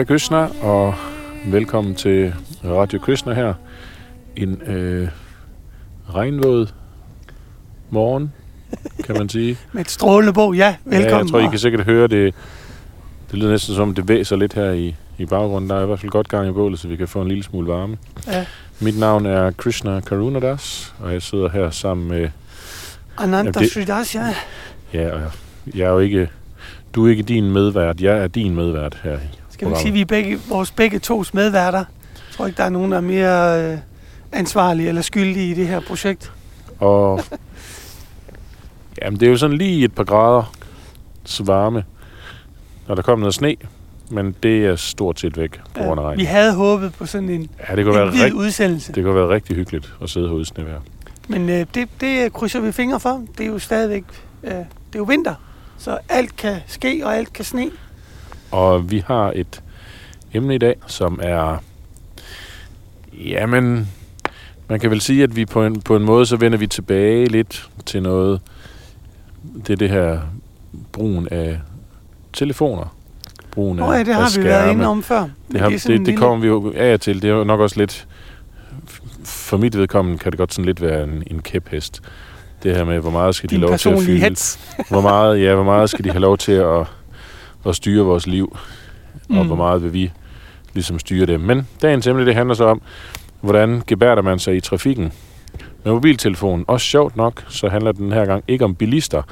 Hare Krishna, og velkommen til Radio Krishna her. En øh, regnvåd morgen, kan man sige. Med et strålende bog, ja. Velkommen. Ja, jeg tror, I kan sikkert høre det. Det lyder næsten som, det væser lidt her i, i baggrunden. Der er i hvert fald godt gang i bålet, så vi kan få en lille smule varme. Ja. Mit navn er Krishna Karunadas, og jeg sidder her sammen med... Ananta Sridas, ja. Ja, og jeg er jo ikke... Du er ikke din medvært, jeg er din medvært her. Ikke programmet. sige, at vi er begge, vores begge tos medværter? Jeg tror ikke, der er nogen, der er mere øh, ansvarlige eller skyldige i det her projekt. Og jamen, det er jo sådan lige et par grader varme, og der kommer noget sne, men det er stort set væk på grund af regn. vi havde håbet på sådan en, Ja, det kunne, være en hvid rigt, udsendelse. det kunne være rigtig hyggeligt at sidde herude i snevejr. Men øh, det, det krydser vi fingre for. Det er jo stadigvæk øh, det er jo vinter, så alt kan ske, og alt kan sne. Og vi har et emne i dag, som er... Jamen, man kan vel sige, at vi på en, på en måde, så vender vi tilbage lidt til noget... Det er det her brugen af telefoner. Brugen Nå ja, det af har vi skærme. været inde om før. Det, har, det, det, det kommer vi jo af til. Det er jo nok også lidt... For mit vedkommende kan det godt sådan lidt være en, en kæphest. Det her med, hvor meget skal de din lov til at fylde. hets. Hvor meget, ja, hvor meget skal de have lov til at, at styre vores liv, mm. og Mm. hvor meget vil vi ligesom styre det. Men dagens emne, det handler så om, hvordan gebærder man sig i trafikken med mobiltelefonen. Også sjovt nok, så handler den her gang ikke om bilister,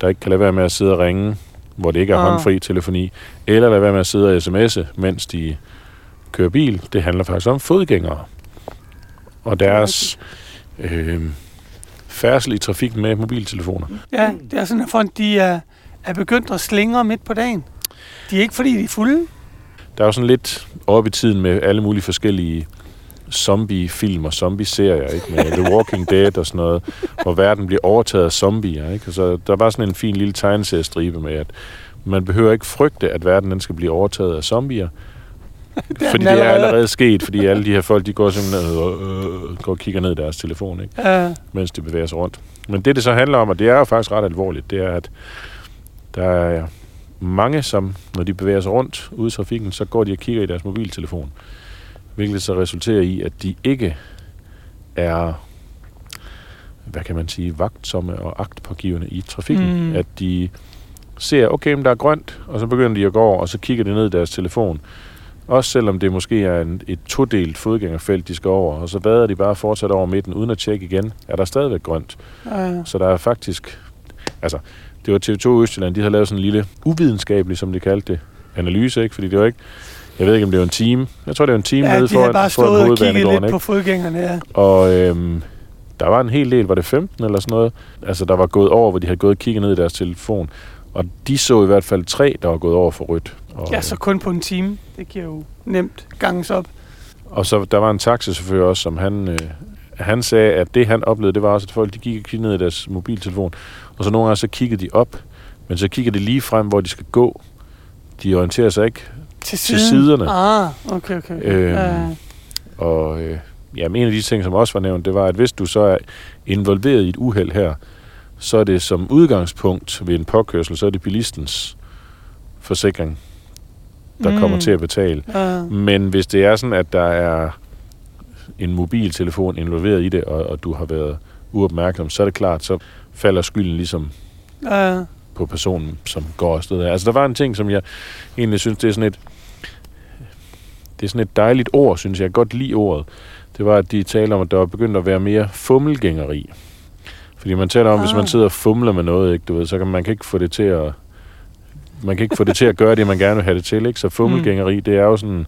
der ikke kan lade være med at sidde og ringe, hvor det ikke er Ah. håndfri telefoni, eller lade være med at sidde og sms'e, mens de kører bil. Det handler faktisk om fodgængere og deres øh, færdsel i trafikken med mobiltelefoner. Ja, det er sådan, at folk de er, er begyndt at slingre midt på dagen. De er ikke, fordi de er fulde. Der er jo sådan lidt oppe i tiden med alle mulige forskellige zombie-film og zombie-serier, ikke? Med The Walking Dead og sådan noget, hvor verden bliver overtaget af zombier, ikke? Og så der var sådan en fin lille tegneseriestribe med, at man behøver ikke frygte, at verden den skal blive overtaget af zombier. Det fordi det er allerede. sket, fordi alle de her folk, de går simpelthen og, øh, går og kigger ned i deres telefon, ikke? Uh, mens de bevæger sig rundt. Men det, det så handler om, og det er jo faktisk ret alvorligt, det er, at der er mange, som når de bevæger sig rundt ude i trafikken, så går de og kigger i deres mobiltelefon. Hvilket så resulterer i, at de ikke er, hvad kan man sige, vagtsomme og agtpågivende i trafikken. Mm. At de ser, okay, men der er grønt, og så begynder de at gå over, og så kigger de ned i deres telefon. Også selvom det måske er en, et todelt fodgængerfelt, de skal over, og så vader de bare fortsat over midten, uden at tjekke igen, er der stadigvæk grønt. uh, Så der er faktisk... Altså, det var TV2 Østjylland, de havde lavet sådan en lille uvidenskabelig, som de kaldte det, analyse, ikke? Fordi det var ikke... Jeg ved ikke, om det var en time. Jeg tror, det var en time ja, nede foran, bare foran stået og kigget lidt ikke? på fodgængerne. Ja. Og øhm, der var en hel del, var det 15 eller sådan noget, altså der var gået over, hvor de havde gået og kigget ned i deres telefon. Og de så i hvert fald tre, der var gået over for rødt. Og, ja, så kun på en time. Det giver jo nemt ganges op. Og så der var en taxichauffør også, som han, øh, han sagde, at det han oplevede, det var også, at folk de gik og kiggede ned i deres mobiltelefon. Og så nogle gange så kiggede de op, men så kiggede de lige frem, hvor de skal gå. De orienterer sig ikke. Til, Til siden. siderne. Ah, okay, okay. Øhm, Ja. Og øh, jamen, en af de ting, som også var nævnt, det var, at hvis du så er involveret i et uheld her, så er det som udgangspunkt ved en påkørsel, så er det bilistens forsikring, der mm. kommer til at betale. Ja. Men hvis det er sådan, at der er en mobiltelefon involveret i det, og, og du har været uopmærksom, så er det klart, så falder skylden ligesom Ja. på personen, som går afsted. Altså, der var en ting, som jeg egentlig synes, det er sådan et, det er sådan et dejligt ord, synes jeg. Jeg godt lide ordet. Det var, at de taler om, at der var begyndt at være mere fummelgængeri. Fordi man taler om, ah. hvis man Ah. sidder og fumler med noget, ikke, du ved, så kan man kan ikke få det til at man kan ikke få det til at gøre det, man gerne vil have det til. Ikke? Så fummelgængeri, det er jo sådan...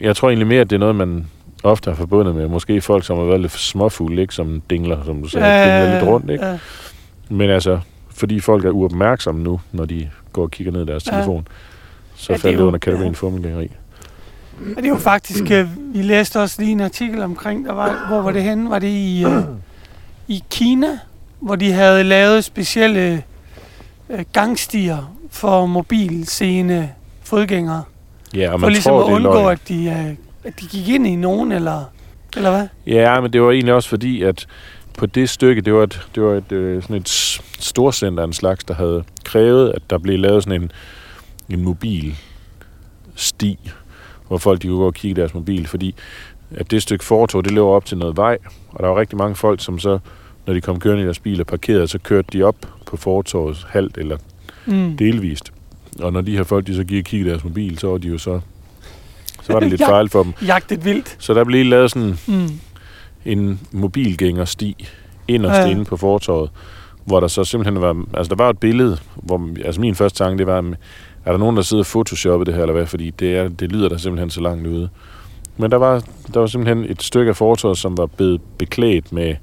Jeg tror egentlig mere, at det er noget, man ofte har forbundet med. Måske folk, som har været lidt småfulde, ikke? som dingler, som du sagde, ja, dingler lidt rundt. Ikke? Ja. Men altså, fordi folk er uopmærksomme nu, når de går og kigger ned i deres Ja. telefon, så Ja, er falder det under kategorien ja. fummelgængeri. Men det er jo faktisk, øh, vi læste også lige en artikel omkring, der var, hvor var det henne? Var det i, øh, i Kina, hvor de havde lavet specielle øh, gangstier for mobilseende fodgængere. Ja, og For man ligesom tror, at det er undgå, løgn. at de, øh, at de gik ind i nogen, eller, eller hvad? Ja, men det var egentlig også fordi, at på det stykke, det var et, det var et, øh, sådan et storcenter af en slags, der havde krævet, at der blev lavet sådan en, en mobil sti, hvor folk de kunne gå og kigge i deres mobil, fordi at det stykke fortog, det løber op til noget vej, og der var rigtig mange folk, som så, når de kom kørende i deres bil og parkerede, så kørte de op på fortoget halvt eller Mm. delvist. Og når de her folk, de så gik og kiggede i deres mobil, så var de jo så, så var det lidt farligt for dem. Jagtet vildt. Så der blev lavet sådan Mm. en mobilgængersti inderst Ja. inde på fortorvet, hvor der så simpelthen var, altså der var et billede, hvor, altså min første tanke, det var, er der nogen, der sidder og photoshoppet det her, eller hvad, fordi det, er, det lyder der simpelthen så langt ude. Men der var, der var simpelthen et stykke af fortorvet, som var blevet beklædt med,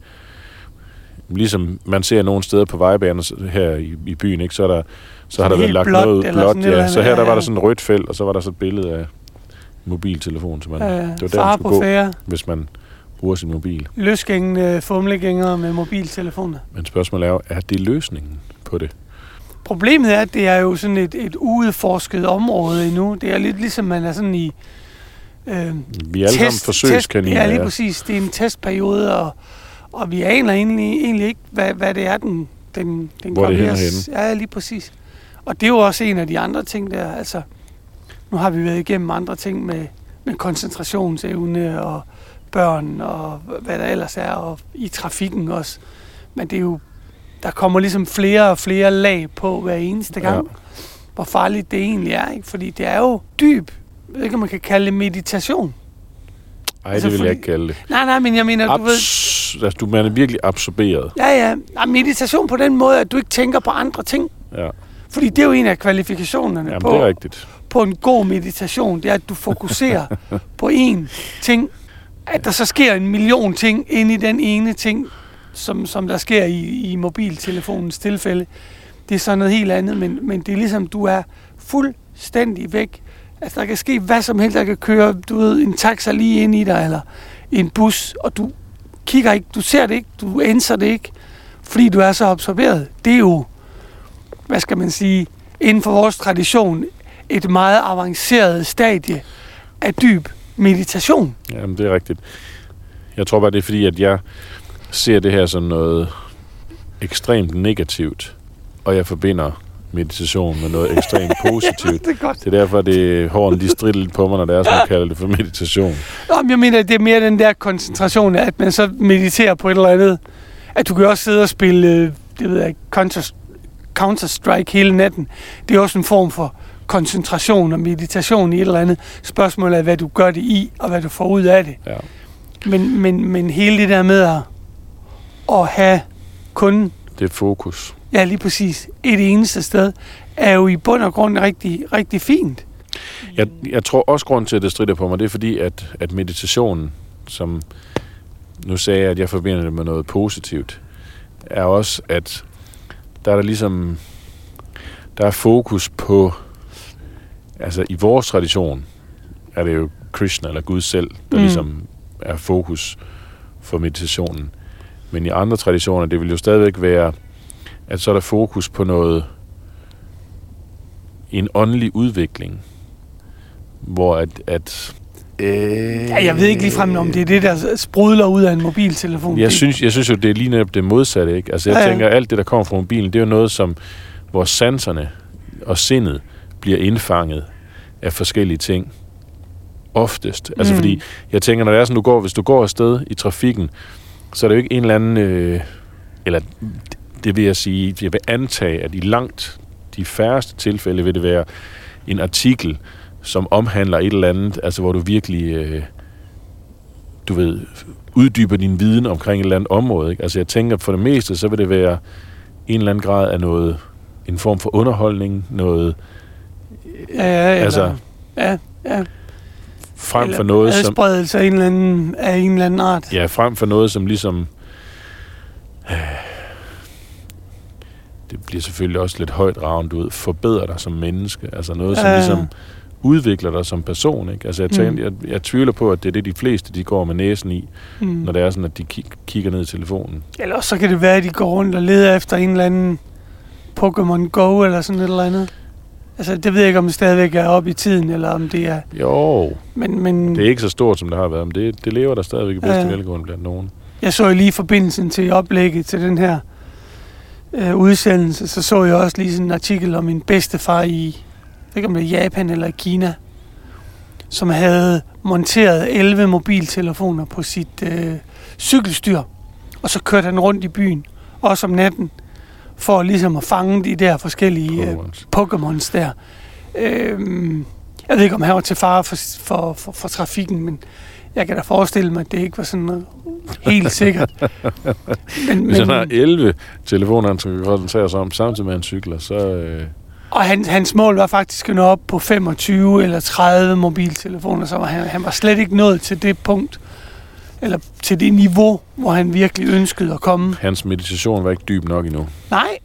ligesom man ser nogle steder på vejbaner her i, i byen, ikke? så, er der, så har der været lagt blåt noget blåt, ja. Så her der var der sådan et rødt felt, og så var der så et billede af mobiltelefon, så man, Øh, det var der, man skulle gå, færre. hvis man bruger sin mobil. Løsgængende fumlegængere med mobiltelefoner. Men spørgsmålet er jo, er det løsningen på det? Problemet er, at det er jo sådan et, et uudforsket område endnu. Det er lidt ligesom, man er sådan i... Øh, Vi er alle sammen forsøgskaniner. ja, lige præcis. Det er en testperiode, og, og vi aner egentlig, egentlig ikke, hvad, hvad det er, den, den, den Hvor det ved hen og os. Ja, lige præcis. Og det er jo også en af de andre ting der. Altså, nu har vi været igennem andre ting med, med koncentrationsevne og børn og hvad der ellers er, og i trafikken også. Men det er jo, der kommer ligesom flere og flere lag på hver eneste gang, Ja. hvor farligt det egentlig er. Ikke? Fordi det er jo dyb, jeg ved ikke, om man kan kalde det meditation. Ej, Altså, det vil fordi- jeg ikke kalde det. Nej, nej, men jeg mener, du ved... Abs- altså, du man er virkelig absorberet. Ja, ja. Nej, meditation på den måde, at du ikke tænker på andre ting. Ja. Fordi det er jo en af kvalifikationerne Jamen, på, det er rigtigt. På en god meditation. Det er, at du fokuserer på én ting. At der så sker en million ting inde i den ene ting, som, som der sker i, i mobiltelefonens tilfælde. Det er så noget helt andet, men, men det er ligesom, du er fuldstændig væk. Altså, der kan ske hvad som helst. Der kan køre, du ved, en taxa lige ind i dig, eller en bus, og du kigger ikke, du ser det ikke, du ændrer det ikke, fordi du er så absorberet. Det er jo, hvad skal man sige, inden for vores tradition, et meget avanceret stadie af dyb meditation. Jamen, det er rigtigt. Jeg tror bare, det er fordi, at jeg ser det her som noget ekstremt negativt, og jeg forbinder meditation med noget ekstremt positivt. Det er godt. Det er derfor, det hården de strider lidt på mig, når det er, som jeg kalder det for meditation. Nå, men jeg mener, det er mere den der koncentration, af, at man så mediterer på et eller andet. At du kan også sidde og spille, øh, det ved jeg Counter, Counter-Strike hele natten. Det er også en form for koncentration og meditation i et eller andet. Spørgsmålet er, hvad du gør det i, og hvad du får ud af det. Ja. Men, men, men hele det der med at, at have kun, Det er fokus. ja lige præcis, et eneste sted, er jo i bund og grund rigtig, rigtig fint. Jeg, jeg tror også, grund til, at det strider på mig, det er fordi, at, at meditationen, som nu sagde jeg, at jeg forbinder det med noget positivt, er også, at der er der ligesom, der er fokus på, altså i vores tradition, er det jo Krishna eller Gud selv, der Mm. ligesom er fokus for meditationen. Men i andre traditioner, det vil jo stadigvæk være, at så er der fokus på noget, en åndelig udvikling, hvor at, at øh, Ja, jeg ved ikke ligefrem, om det er det, der sprudler ud af en mobiltelefon. jeg synes, jeg synes jo, det er lige netop det modsatte, ikke? Altså, jeg Ja, ja, tænker, alt det, der kommer fra mobilen, det er jo noget, som hvor sanserne og sindet bliver indfanget af forskellige ting. Oftest. Altså, Mm. fordi jeg tænker, når det er sådan, du går, hvis du går afsted i trafikken, så er det jo ikke en eller anden, øh, eller det vil jeg sige, jeg vil antage, at i langt de færreste tilfælde vil det være en artikel, som omhandler et eller andet, altså hvor du virkelig, øh, du ved, uddyber din viden omkring et eller andet område. Ikke? Altså jeg tænker, for det meste, så vil det være en eller anden grad af noget, en form for underholdning, noget Ja, ja, eller, Altså, ja, ja. frem eller for noget, som, adspredelse af en, eller anden, af en eller anden art. ja, frem for noget, som ligesom, øh, det bliver selvfølgelig også lidt højt ravnt ud, forbedrer dig som menneske, altså noget, som Ja. ligesom udvikler dig som person. Ikke? Altså jeg, tænker, Mm. jeg, jeg tvivler på, at det er det, de fleste de går med næsen i, Mm. når det er sådan, at de kig, kigger ned i telefonen. Eller så kan det være, at de går rundt og leder efter en eller anden Pokémon Go eller sådan et eller andet. Altså, det ved jeg ikke, om det stadigvæk er oppe i tiden, eller om det er... Jo, Men, men det er ikke så stort, som det har været, men det, det lever der stadigvæk i bedste ja. velgående blandt nogen. jeg så jo lige i forbindelsen til oplægget til den her øh, udsendelse, så så jeg også lige sådan en artikel om min bedstefar i, jeg ikke om det er Japan eller Kina, som havde monteret 11 mobiltelefoner på sit øh, cykelstyr. Og så kørte han rundt i byen, også om natten, for ligesom at fange de der forskellige øh, Pokémons. Der. Øhm, jeg ved ikke, om han var til fare for, for, for, for trafikken, men jeg kan da forestille mig, at det ikke var sådan noget helt sikkert. Men, Hvis han har 11 telefoner, han skal koncentrere sig om, samtidig med han cykler, så... Øh, og han, hans mål var faktisk at nå op på 25 eller 30 mobiltelefoner, så var han, han var slet ikke nået til det punkt, eller til det niveau, hvor han virkelig ønskede at komme. hans meditation var ikke dyb nok endnu. Nej,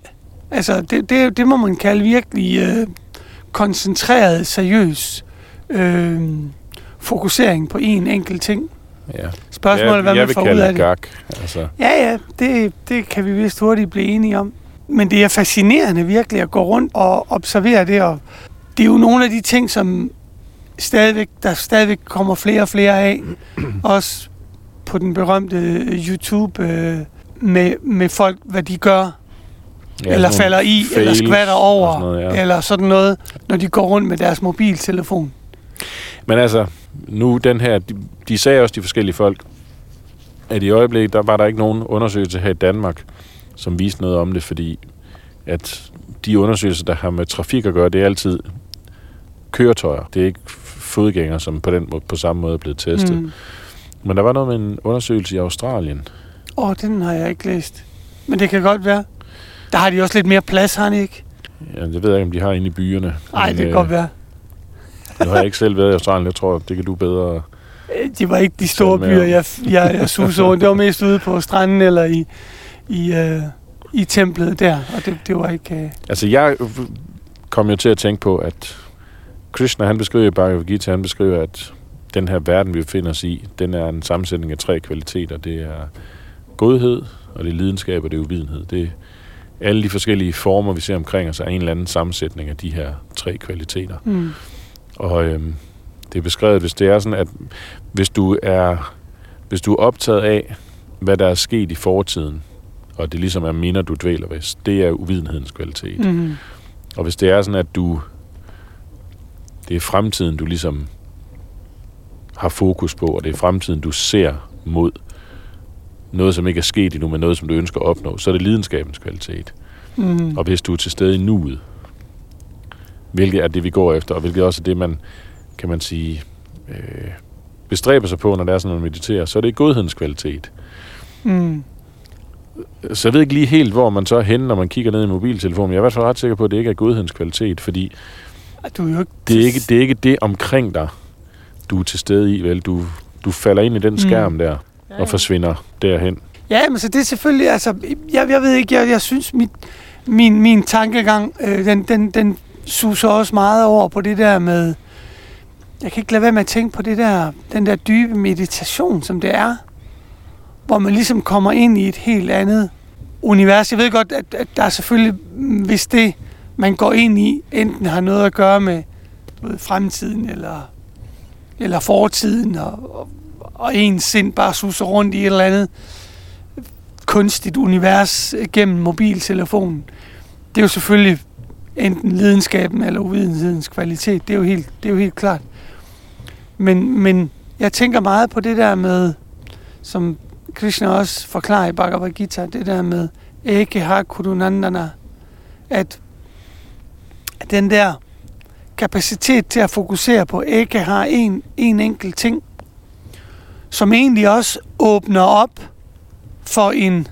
altså det, det, det må man kalde virkelig øh, koncentreret, seriøs øh, fokusering på en enkelt ting. Ja. Spørgsmålet er, hvad jeg man får ud af det. gak. Altså, Ja, ja, det, det kan vi vist hurtigt blive enige om. Men det er fascinerende virkelig at gå rundt og observere det, og det er jo nogle af de ting, som stadigvæk, der stadigvæk kommer flere og flere af. Også på den berømte YouTube øh, med, med folk, hvad de gør, ja, eller falder i, eller fails skvatter og over, sådan noget, ja. eller sådan noget, når de går rundt med deres mobiltelefon. Men altså, nu den her, de, de sagde også, de forskellige folk, at i øjeblikket, der var der ikke nogen undersøgelse her i Danmark, som viste noget om det, fordi at de undersøgelser, der har med trafik at gøre, det er altid køretøjer. Det er ikke fodgængere, som på, den måde, på samme måde er blevet testet. Mm. Men der var noget med en undersøgelse i Australien. Åh, oh, den har jeg ikke læst. Men det kan godt være. Der har de også lidt mere plads, har de ikke? Ja, det ved jeg ikke, om de har inde i byerne. Nej, det kan øh, godt være. Nu har jeg ikke selv været i Australien. Jeg tror, det kan du bedre. Øh, Det var ikke de store byer, jeg, jeg, jeg susede rundt. Det var mest ude på stranden eller i, i, øh, i templet der. Og det, det var ikke... Øh, Altså, jeg kom jo til at tænke på, at Krishna, han beskriver i Bhagavad Gita, han beskriver, at den her verden, vi befinder os i, den er en sammensætning af tre kvaliteter. Det er godhed, og det er lidenskab, og det er uvidenhed. Det er alle de forskellige former, vi ser omkring os, er en eller anden sammensætning af de her tre kvaliteter. mm, Og øhm, det er beskrevet, hvis det er sådan, at hvis du er, hvis du er optaget af, hvad der er sket i fortiden, og det ligesom er minder, du dvæler ved, det er uvidenhedens kvalitet. mm, Og hvis det er sådan, at du... Det er fremtiden, du ligesom har fokus på, og det er fremtiden, du ser mod noget, som ikke er sket endnu, men noget, som du ønsker at opnå, så er det lidenskabens kvalitet. mm, Og hvis du er til stede i nuet, hvilket er det, vi går efter, og hvilket også er det, man, kan man sige, øh, bestræber sig på, når det er sådan, at man mediterer, så er det godhedens kvalitet. mm. Så jeg ved ikke lige helt, hvor man så er henne, når man kigger ned i mobiltelefonen, jeg er i hvert fald ret sikker på, at det ikke er godhedens kvalitet, fordi Du er jo ikke... det er ikke det, er ikke det omkring dig, du er til stede i, vel? Du, du falder ind i den skærm der, og forsvinder derhen. Ja, men så det er selvfølgelig, altså, jeg, jeg ved ikke, jeg, jeg synes, mit, min, min tankegang, øh, den, den, den suser også meget over på det der med, jeg kan ikke lade være med at tænke på det der, den der dybe meditation, som det er, hvor man ligesom kommer ind i et helt andet univers. Jeg ved godt, at, at der er selvfølgelig, mm, hvis det, man går ind i, enten har noget at gøre med ved, fremtiden eller, eller fortiden, og, og, og ens sind bare suser rundt i et eller andet kunstigt univers gennem mobiltelefonen. Det er jo selvfølgelig enten lidenskaben eller uvidenhedens kvalitet. Det er jo helt, det er jo helt klart. Men, men jeg tænker meget på det der med, som Krishna også forklarer i Bhagavad Gita, det der med ikke har kudunandana, at den der kapacitet til at fokusere på ikke har en, en enkelt ting, som egentlig også åbner op for en,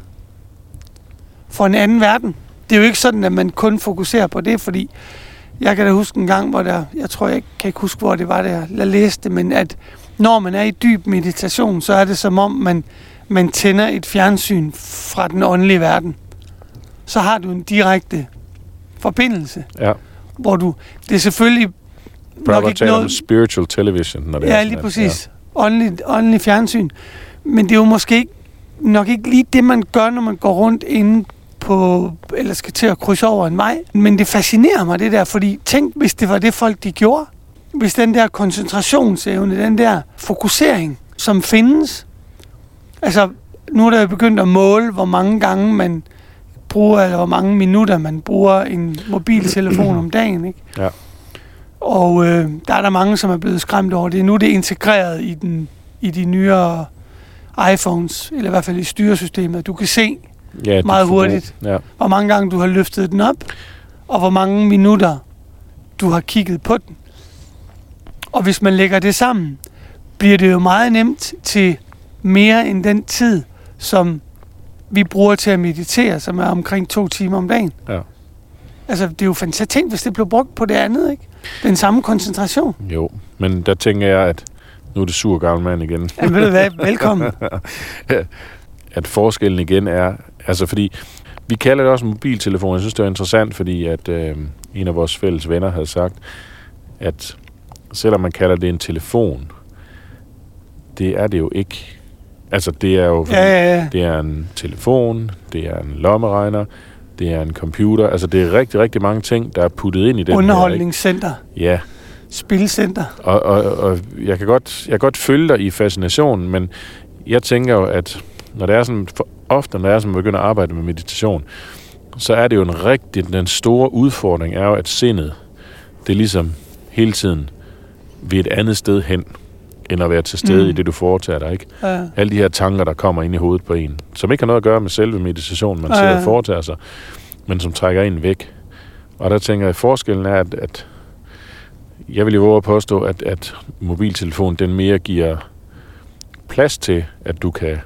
for en anden verden. Det er jo ikke sådan, at man kun fokuserer på det, fordi jeg kan da huske en gang, hvor der, jeg tror, jeg kan ikke huske, hvor det var, der jeg læste, men at når man er i dyb meditation, så er det som om, man, man tænder et fjernsyn fra den åndelige verden. Så har du en direkte forbindelse, Ja hvor du, det er selvfølgelig nok Prabhupada ikke om noget, spiritual television, når det er Ja, lige præcis. Ja. Åndelig, åndelig fjernsyn. Men det er jo måske ikke, nok ikke lige det, man gør, når man går rundt inde på, eller skal til at krydse over en vej. Men det fascinerer mig, det der, fordi tænk, hvis det var det, folk de gjorde. Hvis den der koncentrationsevne, den der fokusering, som findes. Altså, nu er der jo begyndt at måle, hvor mange gange man bruger, eller hvor mange minutter man bruger en mobiltelefon om dagen, ikke? Ja. Og øh, der er der mange, som er blevet skræmt over det. Nu er det integreret i, den, i de nyere iPhones, eller i hvert fald i styresystemet. Du kan se Ja, meget hurtigt. Ja. hvor mange gange du har løftet den op, og hvor mange minutter du har kigget på den. Og hvis man lægger det sammen, bliver det jo meget nemt til mere end den tid, som vi bruger til at meditere, som er omkring to timer om dagen. Ja. Altså, det er jo fantastisk. Tænk, hvis det blev brugt på det andet, ikke? Den samme koncentration. Jo, men der tænker jeg, at nu er det sur gammel mand igen, Jamen, ved du hvad? Velkommen. at forskellen igen er, altså fordi, vi kalder det også mobiltelefon. Jeg synes, det er interessant, fordi at øh, en af vores fælles venner havde sagt, at selvom man kalder det en telefon, det er det jo ikke. Altså, det er jo, Ja, ja, ja. det er en telefon, det er en lommeregner, det er en computer. Altså, det er rigtig, rigtig mange ting, der er puttet ind i den Underholdningscenter. Her? Ja, Spilcenter. og, og, og jeg, kan godt, jeg kan godt følge dig i fascinationen, men jeg tænker jo, at når det er sådan, for ofte når det er sådan, man begynder at arbejde med meditation, så er det jo en rigtig, den store udfordring er jo, at sindet, det er ligesom hele tiden ved et andet sted hen, end at være til stede Mm. i det, du foretager dig, ikke? Ja. Alle de her tanker, der kommer ind i hovedet på en, som ikke har noget at gøre med selve meditationen, man Ja, sidder og foretager sig, men som trækker en væk. Og der tænker jeg, at forskellen er, at, at jeg vil jo våge at påstå, at, at mobiltelefonen, den mere giver plads til, at du kan,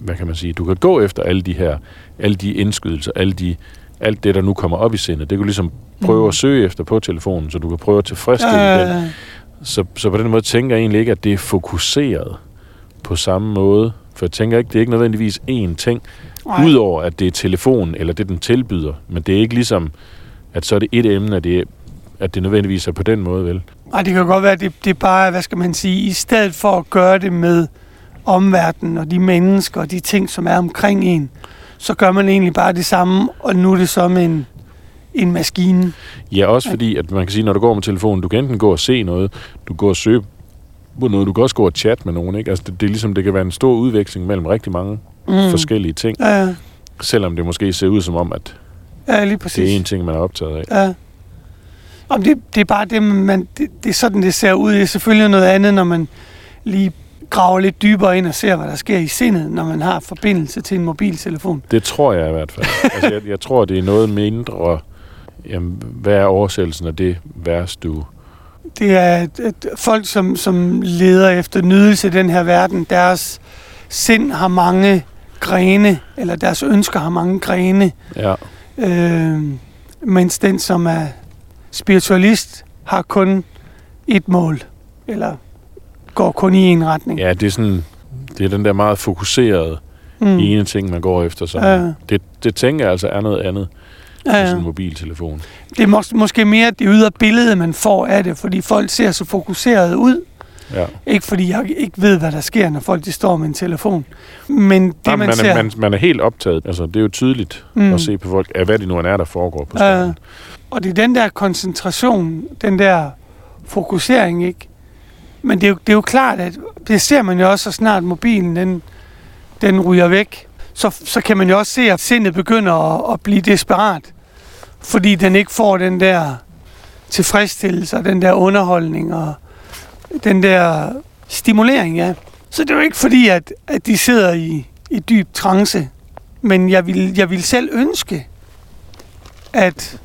hvad kan man sige, du kan gå efter alle de her, alle de indskydelser, alle de, alt det, der nu kommer op i sindet. Det kan du ligesom prøve Mm. at søge efter på telefonen, så du kan prøve at tilfredsstille Ja, den. Så, så på den måde tænker jeg egentlig ikke, at det er fokuseret på samme måde. For jeg tænker ikke, det er ikke nødvendigvis én ting, Nej. udover at det er telefonen, eller det den tilbyder. Men det er ikke ligesom, at så er det et emne, at det, at det nødvendigvis er på den måde, vel? Nej, det kan godt være, at det, det er bare, hvad skal man sige, i stedet for at gøre det med omverdenen og de mennesker og de ting, som er omkring en, så gør man egentlig bare det samme, og nu er det som en, en maskine. Ja, også fordi, at man kan sige, når du går med telefonen, du kan enten gå og se noget, du går og søge på noget, du kan også gå og chatte med nogen, ikke? Altså, det, det, er ligesom, det kan være en stor udveksling mellem rigtig mange Mm. forskellige ting, Ja, ja. selvom det måske ser ud som om, at ja, lige det er præcis. en ting, man er optaget af. Ja. Om det, det er bare det, man, det, det er sådan, det ser ud. Det er selvfølgelig noget andet, når man lige graver lidt dybere ind og ser, hvad der sker i sindet, når man har forbindelse til en mobiltelefon. Det tror jeg i hvert fald. altså, jeg, jeg tror, det er noget mindre... Jamen, hvad er oversættelsen af det vers, du... Det er at, folk, som, som leder efter nydelse i den her verden, deres sind har mange grene, eller deres ønsker har mange grene, Ja, øh, mens den, som er spiritualist, har kun et mål, eller går kun i en retning. ja det er sådan... Det er den der meget fokuserede mm. ene ting, man går efter. Som, Ja. det, det tænker jeg altså er noget andet ja, ja, ja. ja. sådan en mobiltelefon. Det er mås- måske mere det ydre billede, man får af det, fordi folk ser så fokuseret ud. Ja. Ikke fordi jeg ikke ved, hvad der sker, når folk de står med en telefon. Men det, Jamen, man, man, ser... er, man, man er helt optaget. Altså, det er jo tydeligt Mm. at se på folk, af hvad det nu er, der foregår på Ja. skærmen. Og det er den der koncentration, den der fokusering, ikke? Men det er, jo, det er jo klart, at det ser man jo også, så snart mobilen den, den ryger væk. Så, så kan man jo også se, at sindet begynder at, at blive desperat. Fordi den ikke får den der tilfredsstillelse, og den der underholdning og den der stimulering, ja. Så det er jo ikke fordi, at, at de sidder i, i dyb trance. Men jeg vil, jeg vil selv ønske, at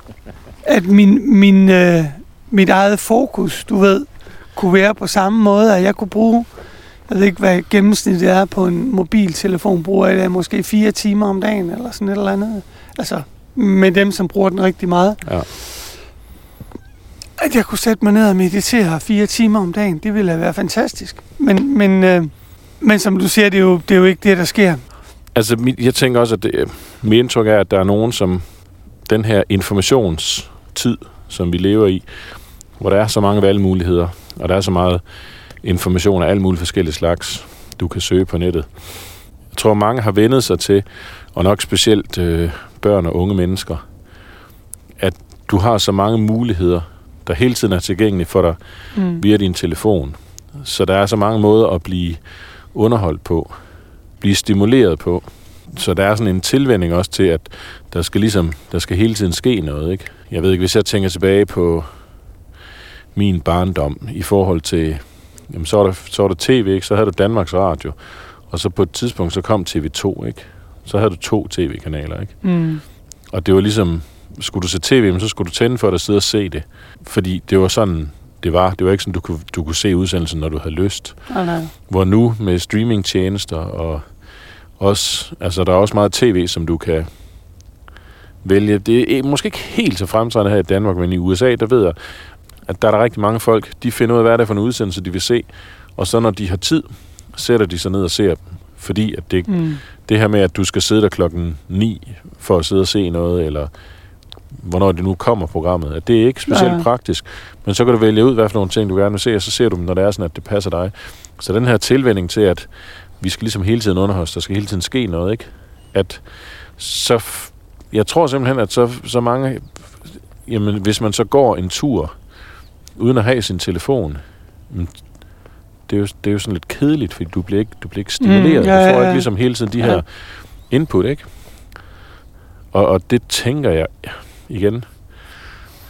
at min, min, øh, mit eget fokus, du ved, kunne være på samme måde, at jeg kunne bruge, jeg ved ikke, hvad gennemsnittet er på en mobiltelefon, bruger jeg måske fire timer om dagen, eller sådan et eller andet. Altså, med dem, som bruger den rigtig meget. Ja. At jeg kunne sætte mig ned og meditere fire timer om dagen, det ville være fantastisk. Men, men, øh, men som du siger, det er, jo, det er jo ikke det, der sker. Altså, jeg tænker også, at det, mit indtryk er, at der er nogen, som den her informationstid, som vi lever i, hvor der er så mange valgmuligheder, og der er så meget information af alle mulige forskellige slags, du kan søge på nettet. Jeg tror, mange har vendet sig til, og nok specielt øh, børn og unge mennesker, at du har så mange muligheder, der hele tiden er tilgængelige for dig Mm. via din telefon. Så der er så mange måder at blive underholdt på, blive stimuleret på. Så der er sådan en tilvænding også til, at der skal ligesom, der skal hele tiden ske noget, ikke? Jeg ved ikke, hvis jeg tænker tilbage på min barndom i forhold til, jamen så var der, så var der tv, ikke? så havde du Danmarks Radio, og så på et tidspunkt, så kom TV2, ikke? Så havde du to tv-kanaler, ikke? Mm. Og det var ligesom, skulle du se tv, så skulle du tænde for at sidde og se det. Fordi det var sådan, det var. Det var ikke sådan, du kunne, du kunne se udsendelsen, når du havde lyst. Oh, nej. Hvor nu med streamingtjenester og også, altså der er også meget tv, som du kan vælge. Det er måske ikke helt så fremtrædende her i Danmark, men i USA, der ved jeg, at der er der rigtig mange folk, de finder ud af, hvad det er for en udsendelse, de vil se. Og så når de har tid, sætter de sig ned og ser dem. Fordi at det, Mm. det her med, at du skal sidde der klokken 9 for at sidde og se noget, eller hvornår det nu kommer programmet, at det er ikke specielt Ja. praktisk. Men så kan du vælge ud, hvad for nogle ting, du gerne vil se, og så ser du dem, når det er sådan, at det passer dig. Så den her tilvænning til, at vi skal ligesom hele tiden underholdes, der skal hele tiden ske noget, ikke? At så... Jeg tror simpelthen, at så, så mange... Jamen, hvis man så går en tur, uden at have sin telefon, det er jo, det er jo sådan lidt kedeligt, fordi du bliver ikke, du bliver ikke stimuleret. Mm, ja, du får ja, ikke ja. ligesom hele tiden de Ja. her input, ikke? Og, og det tænker jeg igen,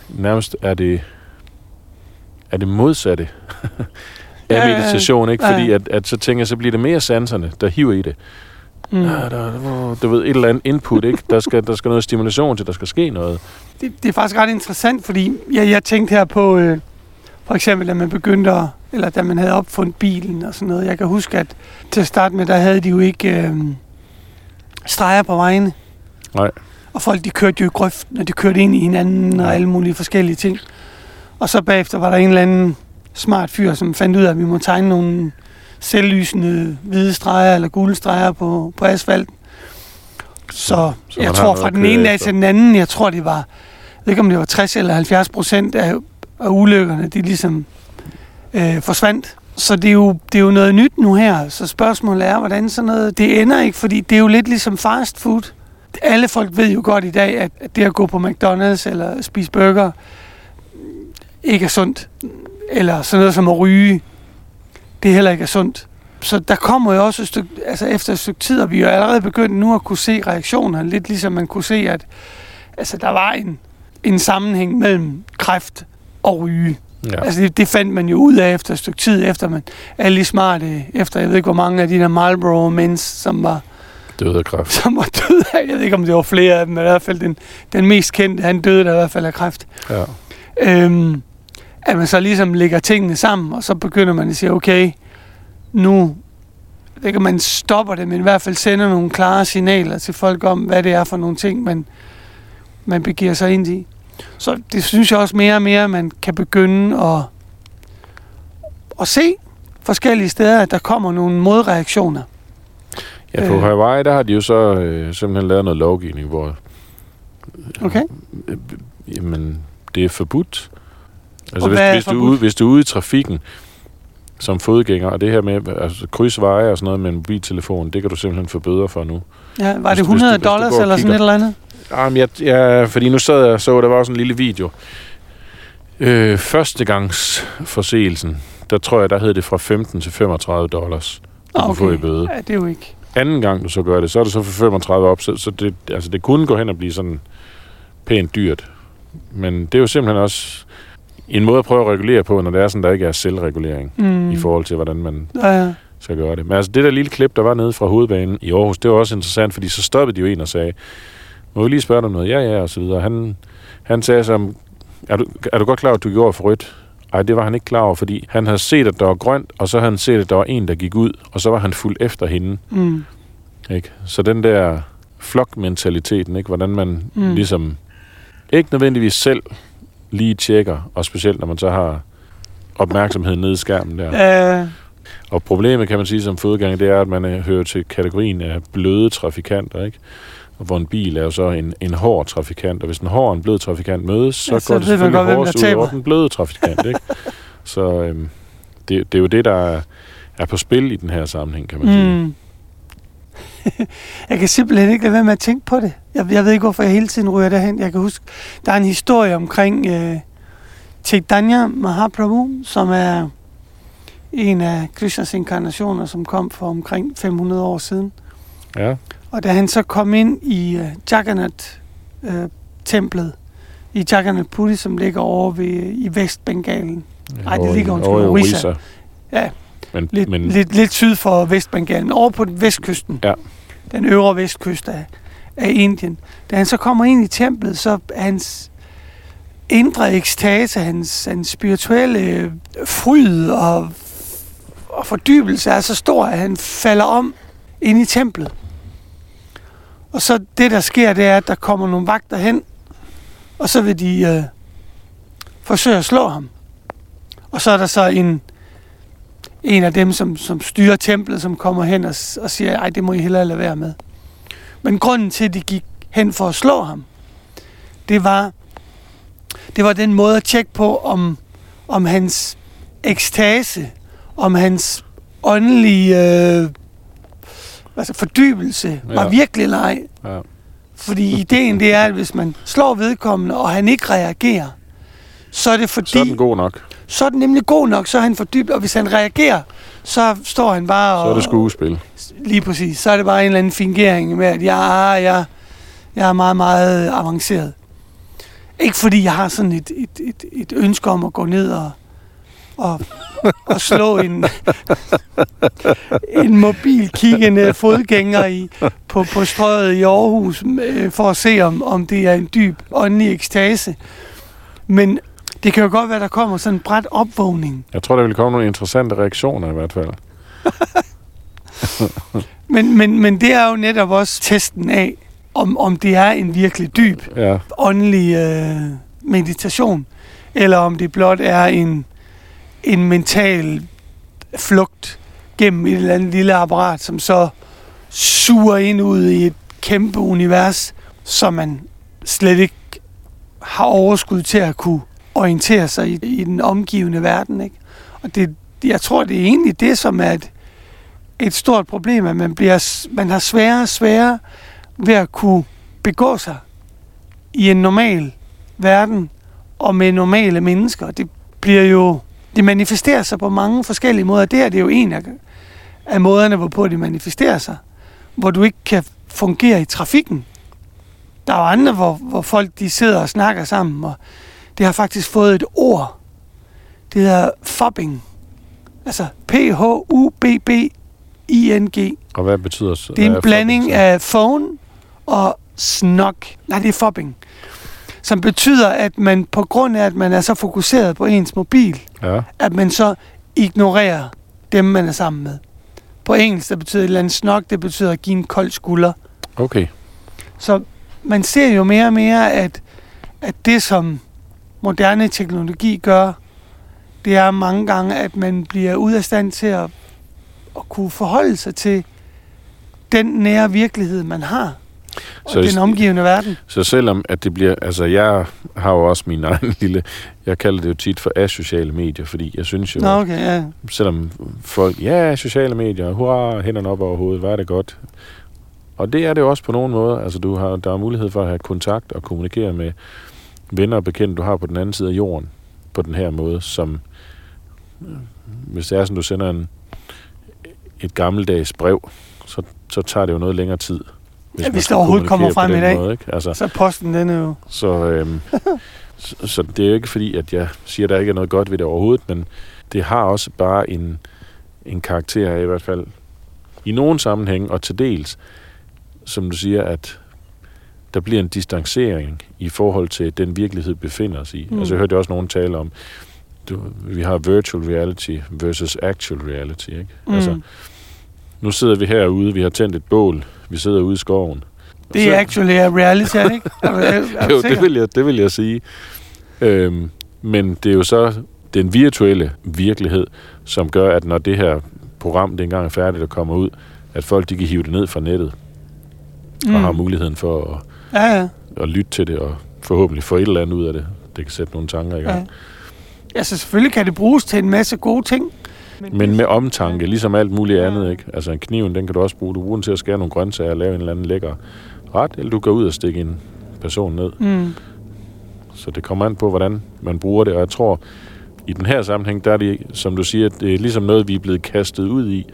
nærmest er det, er det modsatte af Ja, ja, ja. meditation, ikke? Ja, ja. Fordi at, at så tænker jeg, så bliver det mere sanserne, der hiver i det. Mm. Ja, der, du ved, et eller andet input, ikke? Der skal, der skal noget stimulation til, der skal ske noget. Det, det er faktisk ret interessant, fordi jeg, jeg tænkte her på, øh, for eksempel, da man begyndte at, eller da man havde opfundet bilen og sådan noget. Jeg kan huske, at til at starte med, der havde de jo ikke øh, streger på vejene. Nej. Og folk, de kørte jo i grøften, og de kørte ind i hinanden og alle mulige forskellige ting. Og så bagefter var der en eller anden smart fyr, som fandt ud af, at vi må tegne nogle selvlysende hvide streger eller gule streger på, på asfalten. Så, Så jeg tror fra den ene dag efter. til den anden, jeg tror det var, jeg ved ikke om det var 60 eller 70 procent af, og ulykkerne, de ligesom øh, forsvandt. Så det er, jo, det er jo noget nyt nu her. Så spørgsmålet er, hvordan sådan noget, det ender ikke, fordi det er jo lidt ligesom fast food. Alle folk ved jo godt i dag, at, at det at gå på McDonald's eller spise burger ikke er sundt. Eller sådan noget som at ryge, det heller ikke er sundt. Så der kommer jo også et stykke, altså efter et stykke tid, og vi er jo allerede begyndt nu at kunne se reaktioner, lidt ligesom man kunne se, at altså, der var en, en sammenhæng mellem kræft og ryge. Ja. Altså det, det fandt man jo ud af efter et stykke tid, efter man alle de smarte, efter jeg ved ikke hvor mange af de der Marlboro mens, som var, Død af kræft. som var døde af, jeg ved ikke om det var flere af dem, men i hvert fald den, den mest kendte, han døde der i hvert fald af kræft. Ja. Øhm, at man så ligesom lægger tingene sammen, og så begynder man at sige, okay, nu, ikke man stopper det, men i hvert fald sender nogle klare signaler til folk om, hvad det er for nogle ting, man, man begiver sig ind i. Så det synes jeg også mere og mere, man kan begynde at, at se forskellige steder, at der kommer nogle modreaktioner. Ja, på Øh. Hawaii, der har de jo så øh, simpelthen lavet noget lovgivning, hvor Okay? øh, jamen, det er forbudt. Altså, hvis, hvis, du forbudt? ude, hvis du er ude i trafikken som fodgænger, og det her med altså, kryds veje og sådan noget med en mobiltelefon, det kan du simpelthen få bøder for nu. Ja, var det hvis du- 100 hvis du dollars eller sådan et eller andet? Jamen, jeg, jeg, fordi nu sad jeg og så, der var også en lille video. Øh, førstegangsforseelsen, der tror jeg, der hed det fra 15 til 35 dollars, du okay. kunne få i bøde. Ja, det er jo ikke. Anden gang, du så gør det, så er det så for 35 op, så, så det, altså, det kunne gå hen og blive sådan pænt dyrt. Men det er jo simpelthen også en måde at prøve at regulere på, når det er sådan, der ikke er selvregulering mm. i forhold til, hvordan man Ja, ja. skal gøre det. Men altså det der lille klip, der var nede fra hovedbanen i Aarhus, det var også interessant, fordi så stoppede de jo en og sagde, må vi lige spørge dig om noget? Ja, ja, og så videre. Han, han sagde som, er du, er du godt klar over, at du gjorde for rødt? Ej, det var han ikke klar over, fordi han havde set, at der var grønt, og så havde han set, at der var en, der gik ud, og så var han fuld efter hende. Mm. Ikke? Så den der flokmentaliteten, ikke? hvordan man Mm. ligesom ikke nødvendigvis selv lige tjekker, og specielt når man så har opmærksomheden nede i skærmen der. Øh, Og problemet, kan man sige som fodgænger, det er, at man øh, hører til kategorien af bløde trafikanter, ikke? Hvor en bil er jo så en, en hård trafikant, og hvis en hård og en blød trafikant mødes, så Ja, så går det selvfølgelig godt, hårdest ud over den bløde trafikant, ikke? Så øhm, det, det er jo det, der er, på spil i den her sammenhæng, kan man sige. Mm. jeg kan simpelthen ikke lade være med at tænke på det. Jeg, jeg ved ikke, hvorfor jeg hele tiden ryger derhen. Jeg kan huske, der er en historie omkring øh, Chaitanya Mahaprabhu, som er en af Krishnas inkarnationer, som kom for omkring 500 år siden. Ja, Og da han så kom ind i uh, Jagannath-templet, i Jagannath Puri, som ligger over ved, i Vestbengalen, Nej, det Over i- ligger undskyld, over Orissa. Orissa. Ja, Men, lidt, men lidt, lidt syd for Vestbengalen, over på vestkysten. Ja. Den øvre vestkyst af, af Indien. Da han så kommer ind i templet, så er hans indre ekstase, hans, hans spirituelle fryd og, og fordybelse er så stor, at han falder om ind i templet. Og så det, der sker, det er, at der kommer nogle vagter hen, og så vil de øh, forsøge at slå ham. Og så er der så en, en af dem, som, som styrer templet, som kommer hen og, og siger, ej, det må I hellere lade være med. Men grunden til, at de gik hen for at slå ham, det var, det var den måde at tjekke på, om, om hans ekstase, om hans åndelige øh, altså fordybelse var Ja. virkelig ej. ja. Fordi ideen det er, at hvis man slår vedkommende, og han ikke reagerer, så er det fordi, så er den god nok. så er den nemlig god nok, så er han fordybt, og hvis han reagerer, så står han bare og... Så er det skuespil. Lige præcis. Så er det bare en eller anden fingering med, at jeg, jeg, jeg er meget, meget avanceret. Ikke fordi jeg har sådan et, et, et, et ønske om at gå ned og, og, og slå en, en mobil kiggende fodgænger i, på, på strøget i Aarhus, øh, for at se, om, om det er en dyb åndelig ekstase. Men det kan jo godt være, der kommer sådan en bræt opvågning. Jeg tror, der vil komme nogle interessante reaktioner i hvert fald. Men, men, men det er jo netop også testen af, om, om det er en virkelig dyb Ja, åndelig øh, meditation, eller om det blot er en, en mental flugt gennem et eller andet lille apparat, som så suger ind ud i et kæmpe univers, som man slet ikke har overskud til at kunne orientere sig i, i den omgivende verden. Ikke? Og det, jeg tror, det er egentlig det, som er et, et stort problem, at man, bliver, man har sværere og sværere ved at kunne begå sig i en normal verden og med normale mennesker. Det bliver jo, det manifesterer sig på mange forskellige måder. Det her det er jo en af, af måderne, hvorpå det manifesterer sig. Hvor du ikke kan fungere i trafikken. Der er jo andre, hvor, hvor folk de sidder og snakker sammen, og det har faktisk fået et ord. Det hedder fobbing. Altså P-H-U-B-B-I-N-G. og hvad betyder så? Det er en blanding fobbing af phone og snog. Nej, det er fobbing. Som betyder, at man på grund af, at man er så fokuseret på ens mobil, Ja, at man så ignorerer dem, man er sammen med. På engelsk, der betyder et eller andet snog, det betyder at give en kold skulder. okay. Så man ser jo mere og mere, at, at det, som moderne teknologi gør, det er mange gange, at man bliver ude af stand til at, at kunne forholde sig til den nære virkelighed, man har. Og Så den omgivende verden. Så selvom at det bliver, altså jeg har jo også min egen lille, jeg kalder det jo tit for asociale medier, fordi jeg synes jo, Nå, okay, ja. selvom folk, ja, sociale medier, hurra, hænderne op over hovedet, hvad er det godt. Og det er det jo også på nogen måde. Altså, du har, der er mulighed for at have kontakt og kommunikere med venner og bekendte, du har på den anden side af jorden, på den her måde, som, hvis det er sådan, du sender en, et gammeldags brev, så, så tager det jo noget længere tid. Ja, man hvis det overhovedet kommer frem i dag. Måde, ikke? Altså, Så posten, den er jo... så, øhm, så, så det er jo ikke fordi, at jeg siger, at der ikke er noget godt ved det overhovedet, men det har også bare en, en karakter af i hvert fald i nogen sammenhæng, og til dels, som du siger, at der bliver en distancering i forhold til den virkelighed, vi befinder os i. Mm. Altså jeg hørte også nogen tale om, du, vi har virtual reality versus actual reality. Ikke? Mm. Altså, nu sidder vi herude, vi har tændt et bål, vi sidder ude i skoven. det er actually a reality, ikke? Er du, du jo, det vil, jeg, det vil jeg sige. Øhm, men det er jo så den virtuelle virkelighed, som gør, at når det her program det engang er færdigt og kommer ud, at folk de kan hive det ned fra nettet mm. og har muligheden for at, Ja, ja. at lytte til det og forhåbentlig få et eller andet ud af det. Det kan sætte nogle tanker i gang. ja. Altså, selvfølgelig kan det bruges til en masse gode ting. Men med omtanke, ligesom alt muligt andet. Ikke? Altså en kniven, den kan du også bruge. Du bruger den til at skære nogle grøntsager og lave en eller anden lækker ret, eller du går ud og stikker en person ned. Mm. Så det kommer an på, hvordan man bruger det. Og jeg tror, i den her sammenhæng, der er det, som du siger, det er ligesom noget, vi er blevet kastet ud i.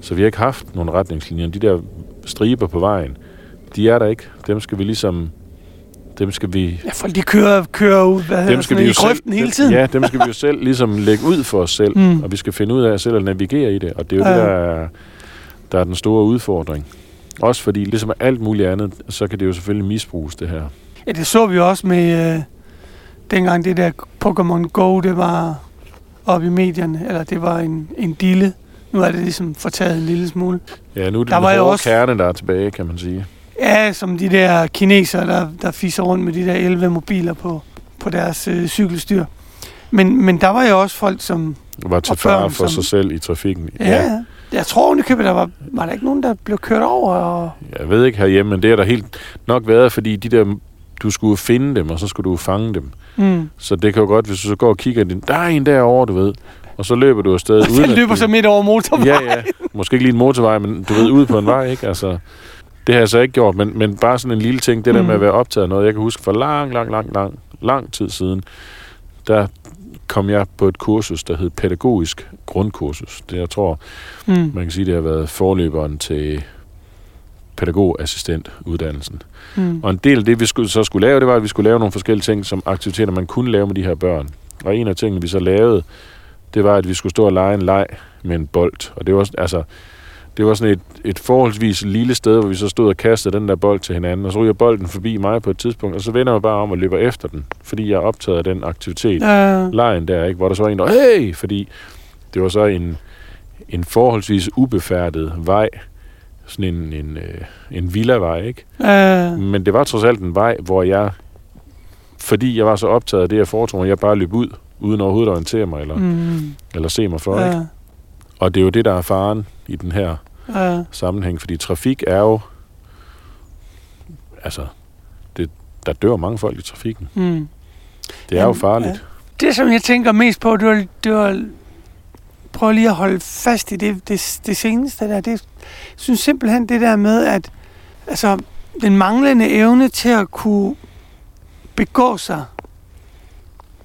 Så vi har ikke haft nogle retningslinjer. De der striber på vejen, de er der ikke. Dem skal vi ligesom, dem skal vi... Ja, folk de kører, kører ud hvad hedder, sådan, i grøften selv, hele tiden. Ja, dem skal vi jo selv ligesom lægge ud for os selv, mm. og vi skal finde ud af selv at navigere i det, og det er jo ja. det, der er, der er den store udfordring. Også fordi, ligesom alt muligt andet, så kan det jo selvfølgelig misbruges, det her. Ja, det så vi også med, øh, dengang det der Pokémon Go, det var op i medierne, eller det var en, en dille. Nu er det ligesom fortaget en lille smule. Ja, nu er det der den var hårde også, kerne, der er tilbage, kan man sige. Ja, som de der kinesere, der, der fiser rundt med de der 11 mobiler på, på deres øh, cykelstyr. Men, men der var jo også folk, som... Var til fare for som, sig selv i trafikken. Ja, ja. Jeg tror, at der var, var der ikke nogen, der blev kørt over? Og... Jeg ved ikke herhjemme, men det er der helt nok været, fordi de der, du skulle finde dem, og så skulle du fange dem. Mm. Så det kan jo godt, hvis du så går og kigger, der er en derovre, du ved. Og så løber du afsted. Og uden løber du, så midt over motorvejen. Ja, ja. Måske ikke lige en motorvej, men du ved, ude på en vej, ikke? Altså, det har jeg så ikke gjort, men, men bare sådan en lille ting, det der mm. med at være optaget af noget. Jeg kan huske for lang, lang, lang, lang, lang tid siden, der kom jeg på et kursus, der hed pædagogisk grundkursus. Det jeg tror, mm. man kan sige, det har været forløberen til pædagogassistentuddannelsen. Mm. Og en del af det, vi skulle, så skulle lave, det var, at vi skulle lave nogle forskellige ting, som aktiviteter, man kunne lave med de her børn. Og en af tingene, vi så lavede, det var, at vi skulle stå og lege en leg med en bold. Og det var, altså, det var sådan et, et forholdsvis lille sted, hvor vi så stod og kastede den der bold til hinanden, og så ryger bolden forbi mig på et tidspunkt, og så vender jeg bare om og løber efter den, fordi jeg er optaget af den aktivitet, ja. lejen der, ikke? hvor der så var en, der, hey! fordi det var så en, en forholdsvis ubefærdet vej, sådan en, en, øh, en villavej, ikke? Ja. Men det var trods alt en vej, hvor jeg, fordi jeg var så optaget af det, jeg foretog jeg bare løb ud, uden overhovedet at orientere mig, eller, mm. eller se mig for, ja. ikke? Og det er jo det, der er faren i den her ja. sammenhæng, fordi trafik er jo, altså, det, der dør mange folk i trafikken. Mm. Det er Jamen, jo farligt. Ja. Det, som jeg tænker mest på, det var, det var prøv lige at holde fast i det, det, det seneste der. Det, jeg synes simpelthen det der med, at altså, den manglende evne til at kunne begå sig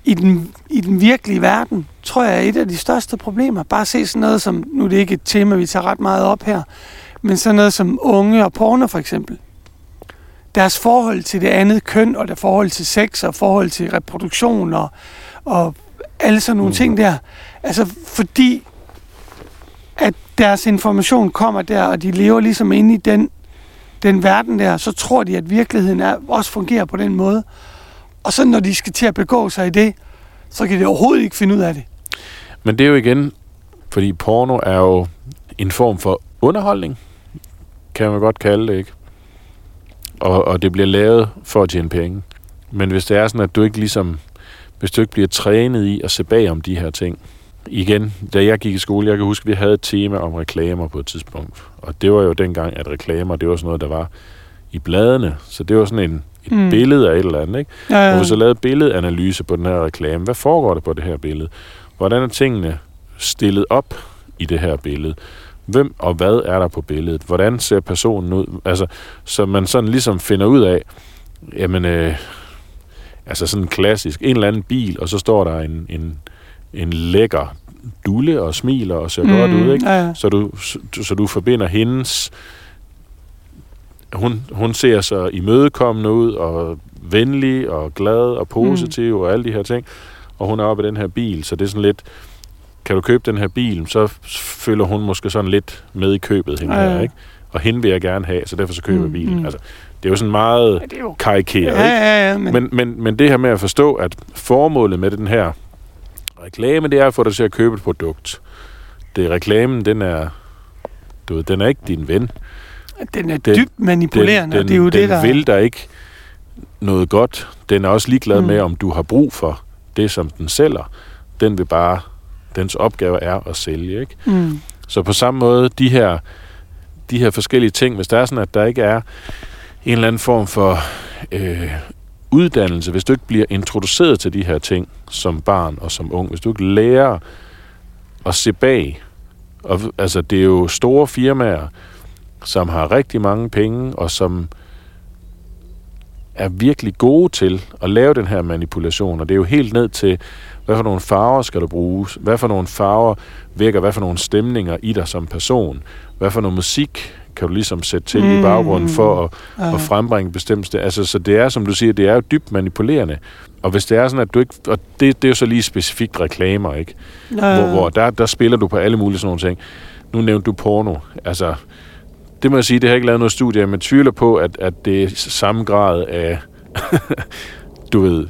i den, i den virkelige verden, tror jeg er et af de største problemer. Bare se sådan noget som, nu er det ikke et tema, vi tager ret meget op her, men sådan noget som unge og porno for eksempel. Deres forhold til det andet køn, og der forhold til sex, og forhold til reproduktion, og, og alle sådan nogle mm. ting der. Altså, fordi at deres information kommer der, og de lever ligesom inde i den, den verden der, så tror de, at virkeligheden er, også fungerer på den måde. Og så når de skal til at begå sig i det, så kan de overhovedet ikke finde ud af det. Men det er jo igen, fordi porno er jo en form for underholdning, kan man godt kalde det, ikke? Og, og det bliver lavet for at tjene penge. Men hvis det er sådan, at du ikke ligesom, hvis du ikke bliver trænet i at se bag om de her ting, igen, da jeg gik i skole, jeg kan huske, at vi havde et tema om reklamer på et tidspunkt. Og det var jo dengang, at reklamer, det var sådan noget, der var i bladene. Så det var sådan en, et mm. billede af et eller andet, ikke? Ja, ja. Og vi så lavede billedanalyse på den her reklame. Hvad foregår der på det her billede? Hvordan er tingene stillet op i det her billede? Hvem og hvad er der på billedet? Hvordan ser personen ud? Altså, så man sådan ligesom finder ud af, jamen, øh, altså sådan klassisk, en eller anden bil, og så står der en, en, en lækker dulle og smiler og ser mm, godt ud, ikke? Ja, ja. Så, du, så, så du forbinder hendes hun, hun ser så imødekommende ud, og venlig, og glad, og positiv, mm. og alle de her ting. Og hun er oppe i den her bil, så det er sådan lidt, kan du købe den her bil, så føler hun måske sådan lidt med i købet, hende ja, her, ikke? Og hende vil jeg gerne have, så derfor så køber jeg mm, bilen. Mm. Altså, det er jo sådan meget ja, jo... karikeret, ja, ja, ja, men... Men, men, men det her med at forstå, at formålet med den her reklame, det er at få dig til at købe et produkt. Det reklamen, den er, du ved, den er ikke din ven. Den er den, dybt manipulerende, den, det er jo den det, der... vil der ikke noget godt. Den er også ligeglad mm. med, om du har brug for det, som den sælger. Den vil bare... Dens opgave er at sælge, ikke? Mm. Så på samme måde, de her, de her forskellige ting, hvis der er sådan, at der ikke er en eller anden form for øh, uddannelse, hvis du ikke bliver introduceret til de her ting som barn og som ung, hvis du ikke lærer at se bag, og, altså det er jo store firmaer, som har rigtig mange penge, og som er virkelig gode til at lave den her manipulation. Og det er jo helt ned til, hvad for nogle farver skal du bruge, hvad for nogle farver vækker hvad for nogle stemninger i dig som person, hvad for noget musik kan du ligesom sætte til mm. i baggrunden for at, Ja. at frembringe bestemte... Altså, så det er, som du siger, det er jo dybt manipulerende. Og hvis det er sådan, at du ikke... Og det, det er jo så lige specifikt reklamer, ikke? Ja. Hvor, hvor der, der spiller du på alle mulige sådan nogle ting. Nu nævnte du porno. Altså, det må jeg sige, det har jeg ikke lavet noget studie men tvivler på, at, at det er samme grad af... du ved,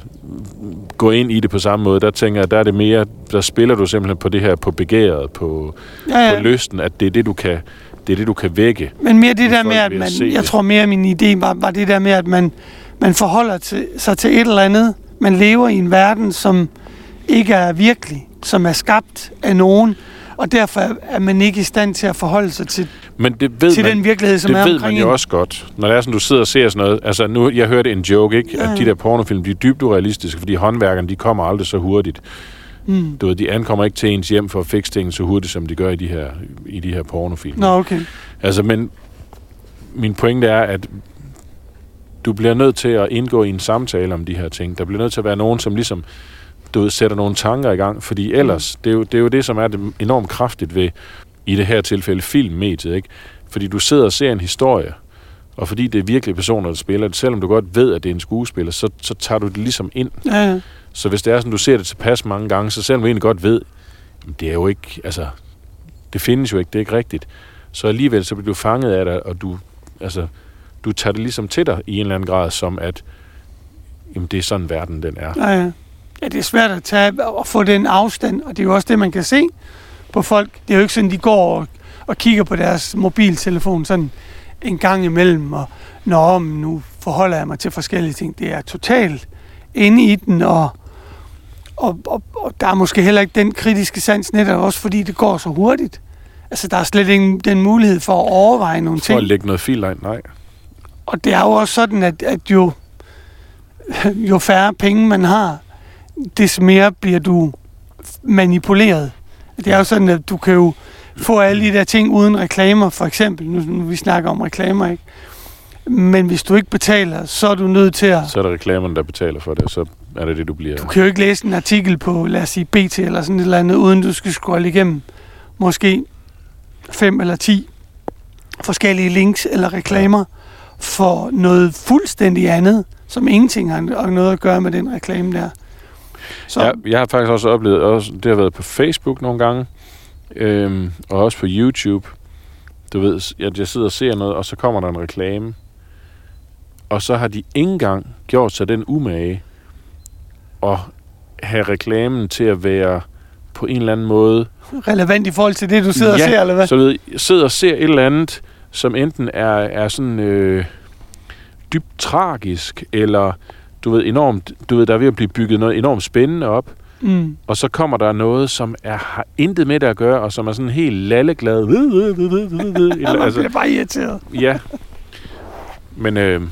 gå ind i det på samme måde. Der tænker jeg, der er det mere, der spiller du simpelthen på det her, på begæret, på, ja, ja. på lysten, at det er det, du kan, det er det, du kan vække. Men mere det der med, at man, jeg det. tror mere, min idé var, var det der med, at man, man forholder til, sig til et eller andet. Man lever i en verden, som ikke er virkelig, som er skabt af nogen, og derfor er man ikke i stand til at forholde sig til, Men det ved til man, den virkelighed, som det er ved omkring man jo også godt, når det er sådan, du sidder og ser sådan noget. Altså nu, jeg hørte en joke, ikke? Ja, At de der pornofilm, de er dybt urealistiske, fordi håndværkerne, de kommer aldrig så hurtigt. Mm. Du ved, de ankommer ikke til ens hjem for at fikse tingene så hurtigt, som de gør i de her, i de her pornofilm. Nå, okay. Altså, men min pointe er, at du bliver nødt til at indgå i en samtale om de her ting. Der bliver nødt til at være nogen, som ligesom du ved, sætter nogle tanker i gang, fordi ellers, det er, jo, det er jo det, som er det enormt kraftigt ved, i det her tilfælde, filmmediet, ikke? Fordi du sidder og ser en historie, og fordi det er virkelige personer, der spiller det, selvom du godt ved, at det er en skuespiller, så, så tager du det ligesom ind. Ja, ja. Så hvis det er sådan, du ser det tilpas mange gange, så selvom du egentlig godt ved, det er jo ikke, altså, det findes jo ikke, det er ikke rigtigt. Så alligevel, så bliver du fanget af det, og du, altså, du tager det ligesom til dig i en eller anden grad, som at, jamen, det er sådan verden, den er. Ja, ja. Ja, det er svært at tage og få den afstand, og det er jo også det, man kan se på folk. Det er jo ikke sådan, de går og, og kigger på deres mobiltelefon sådan en gang imellem, og nå, men nu forholder jeg mig til forskellige ting. Det er totalt inde i den, og, og, og, og der er måske heller ikke den kritiske sans netop også, fordi det går så hurtigt. Altså, der er slet ikke den mulighed for at overveje nogle For ting. at lægge noget filter ind, nej. Og det er jo også sådan, at, at jo, jo færre penge man har, des mere bliver du manipuleret. Det er jo sådan, at du kan jo få alle de der ting uden reklamer, for eksempel. Nu, nu vi snakker om reklamer, ikke? Men hvis du ikke betaler, så er du nødt til at... Så er det reklamerne, der betaler for det, så er det det, du bliver... Du kan jo ikke læse en artikel på, lad os sige, BT eller sådan et eller andet, uden du skal scrolle igennem måske fem eller ti forskellige links eller reklamer for noget fuldstændig andet, som ingenting har noget at gøre med den reklame der. Så Ja, jeg har faktisk også oplevet, også, det har været på Facebook nogle gange, øhm, og også på YouTube. Du ved, at jeg sidder og ser noget, og så kommer der en reklame, og så har de ikke engang gjort sig den umage at have reklamen til at være på en eller anden måde. relevant i forhold til det, du sidder og Ja, ser, eller hvad? Så ved, jeg sidder og ser et eller andet, som enten er, er sådan øh, dybt tragisk, eller du ved, enormt, du ved, der er ved at blive bygget noget enormt spændende op, Mm. og så kommer der noget, som er, har intet med det at gøre, og som er sådan helt lalleglad. Eller, altså, bliver bare irriteret. ja. Men øh,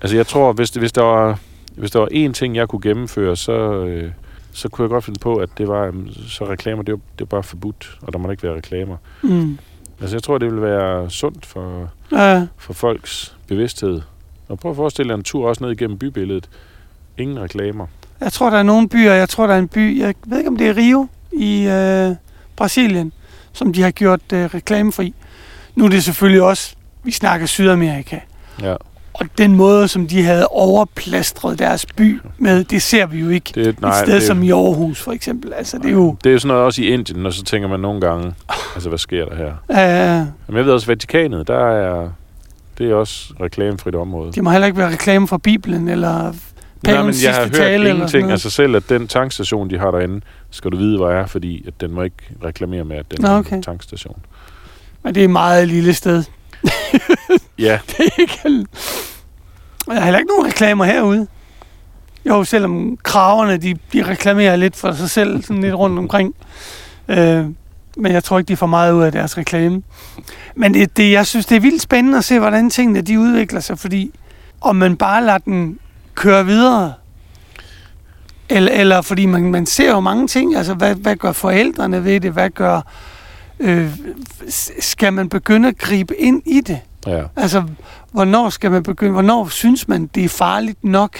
altså jeg tror, hvis, hvis, der var, hvis der var én ting, jeg kunne gennemføre, så, øh, så kunne jeg godt finde på, at det var, så reklamer, det var, det var bare forbudt, og der må ikke være reklamer. Mm. Altså jeg tror, det vil være sundt for, Ja, for folks bevidsthed. Og prøv at forestille dig en tur også ned igennem bybilledet. Ingen reklamer. jeg tror, der er nogle byer, jeg tror, der er en by, jeg ved ikke, om det er Rio i øh, Brasilien, som de har gjort øh, reklamefri. Nu er det selvfølgelig også, vi snakker Sydamerika, Ja, og den måde, som de havde overplastret deres by med, det ser vi jo ikke det, et nej, sted det, som i Aarhus, for eksempel. Altså, det er jo... det er jo sådan noget også i Indien, og så tænker man nogle gange, altså hvad sker der her? Øh, Men jeg ved også, Vatikanet, der er, det er også reklamefrit område. det må heller ikke være reklame fra Bibelen, eller Nej, men jeg har hørt tale, ingenting. Altså selv at den tankstation, de har derinde, skal du vide, hvor er, fordi at den må ikke reklamere med, at den Nå, er okay. en tankstation. Men det er et meget lille sted. Ja, Det er ikke... Jeg har heller ikke nogen reklamer herude. Jo, selvom kraverne, de, de reklamerer lidt for sig selv, sådan lidt rundt omkring. Øh, men jeg tror ikke, de får meget ud af deres reklame. Men det, det, jeg synes, det er vildt spændende at se, hvordan tingene de udvikler sig, fordi om man bare lader den køre videre, eller, eller fordi man, man ser jo mange ting, altså hvad, hvad gør forældrene ved det, hvad gør, øh, skal man begynde at gribe ind i det? ja. Altså, hvornår skal man begynde, hvornår synes man, det er farligt nok?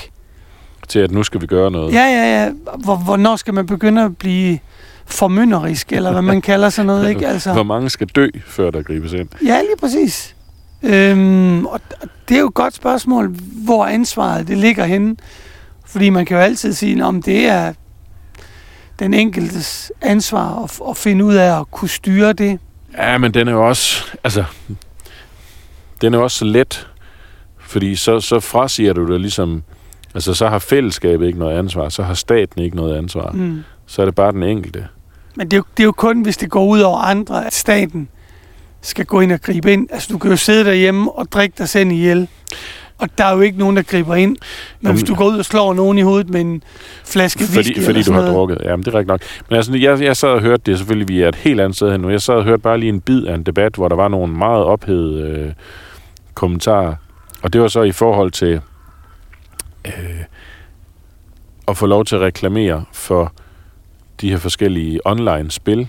Til at nu skal vi gøre noget. Ja, ja, ja. Hvor, hvornår skal man begynde at blive formynderisk, eller hvad man kalder sådan noget, ikke? Altså, Hvor mange skal dø, før der gribes ind? Ja, lige præcis. Øhm, og det er jo et godt spørgsmål, hvor ansvaret det ligger henne. Fordi man kan jo altid sige, om det er den enkeltes ansvar at, at finde ud af at kunne styre det. Ja, men den er jo også, altså, den er også så let, fordi så, så frasiger du det ligesom, altså så har fællesskabet ikke noget ansvar, så har staten ikke noget ansvar. Mm. så er det bare den enkelte. Men det er, jo, det er jo kun, hvis det går ud over andre, at staten skal gå ind og gribe ind. Altså, du kan jo sidde derhjemme og drikke dig selv ihjel. Og der er jo ikke nogen, der griber ind. Men Jamen- hvis du går ud og slår nogen i hovedet med en flaske whisky Fordi, fordi du har noget, drukket. Jamen, det er rigtigt nok. Men altså, jeg, jeg sad og hørte det, selvfølgelig vi er et helt andet sted hen nu. Jeg sad og hørte bare lige en bid af en debat, hvor der var nogle meget ophedede øh, kommentarer. Og det var så i forhold til øh, at få lov til at reklamere for de her forskellige online-spil.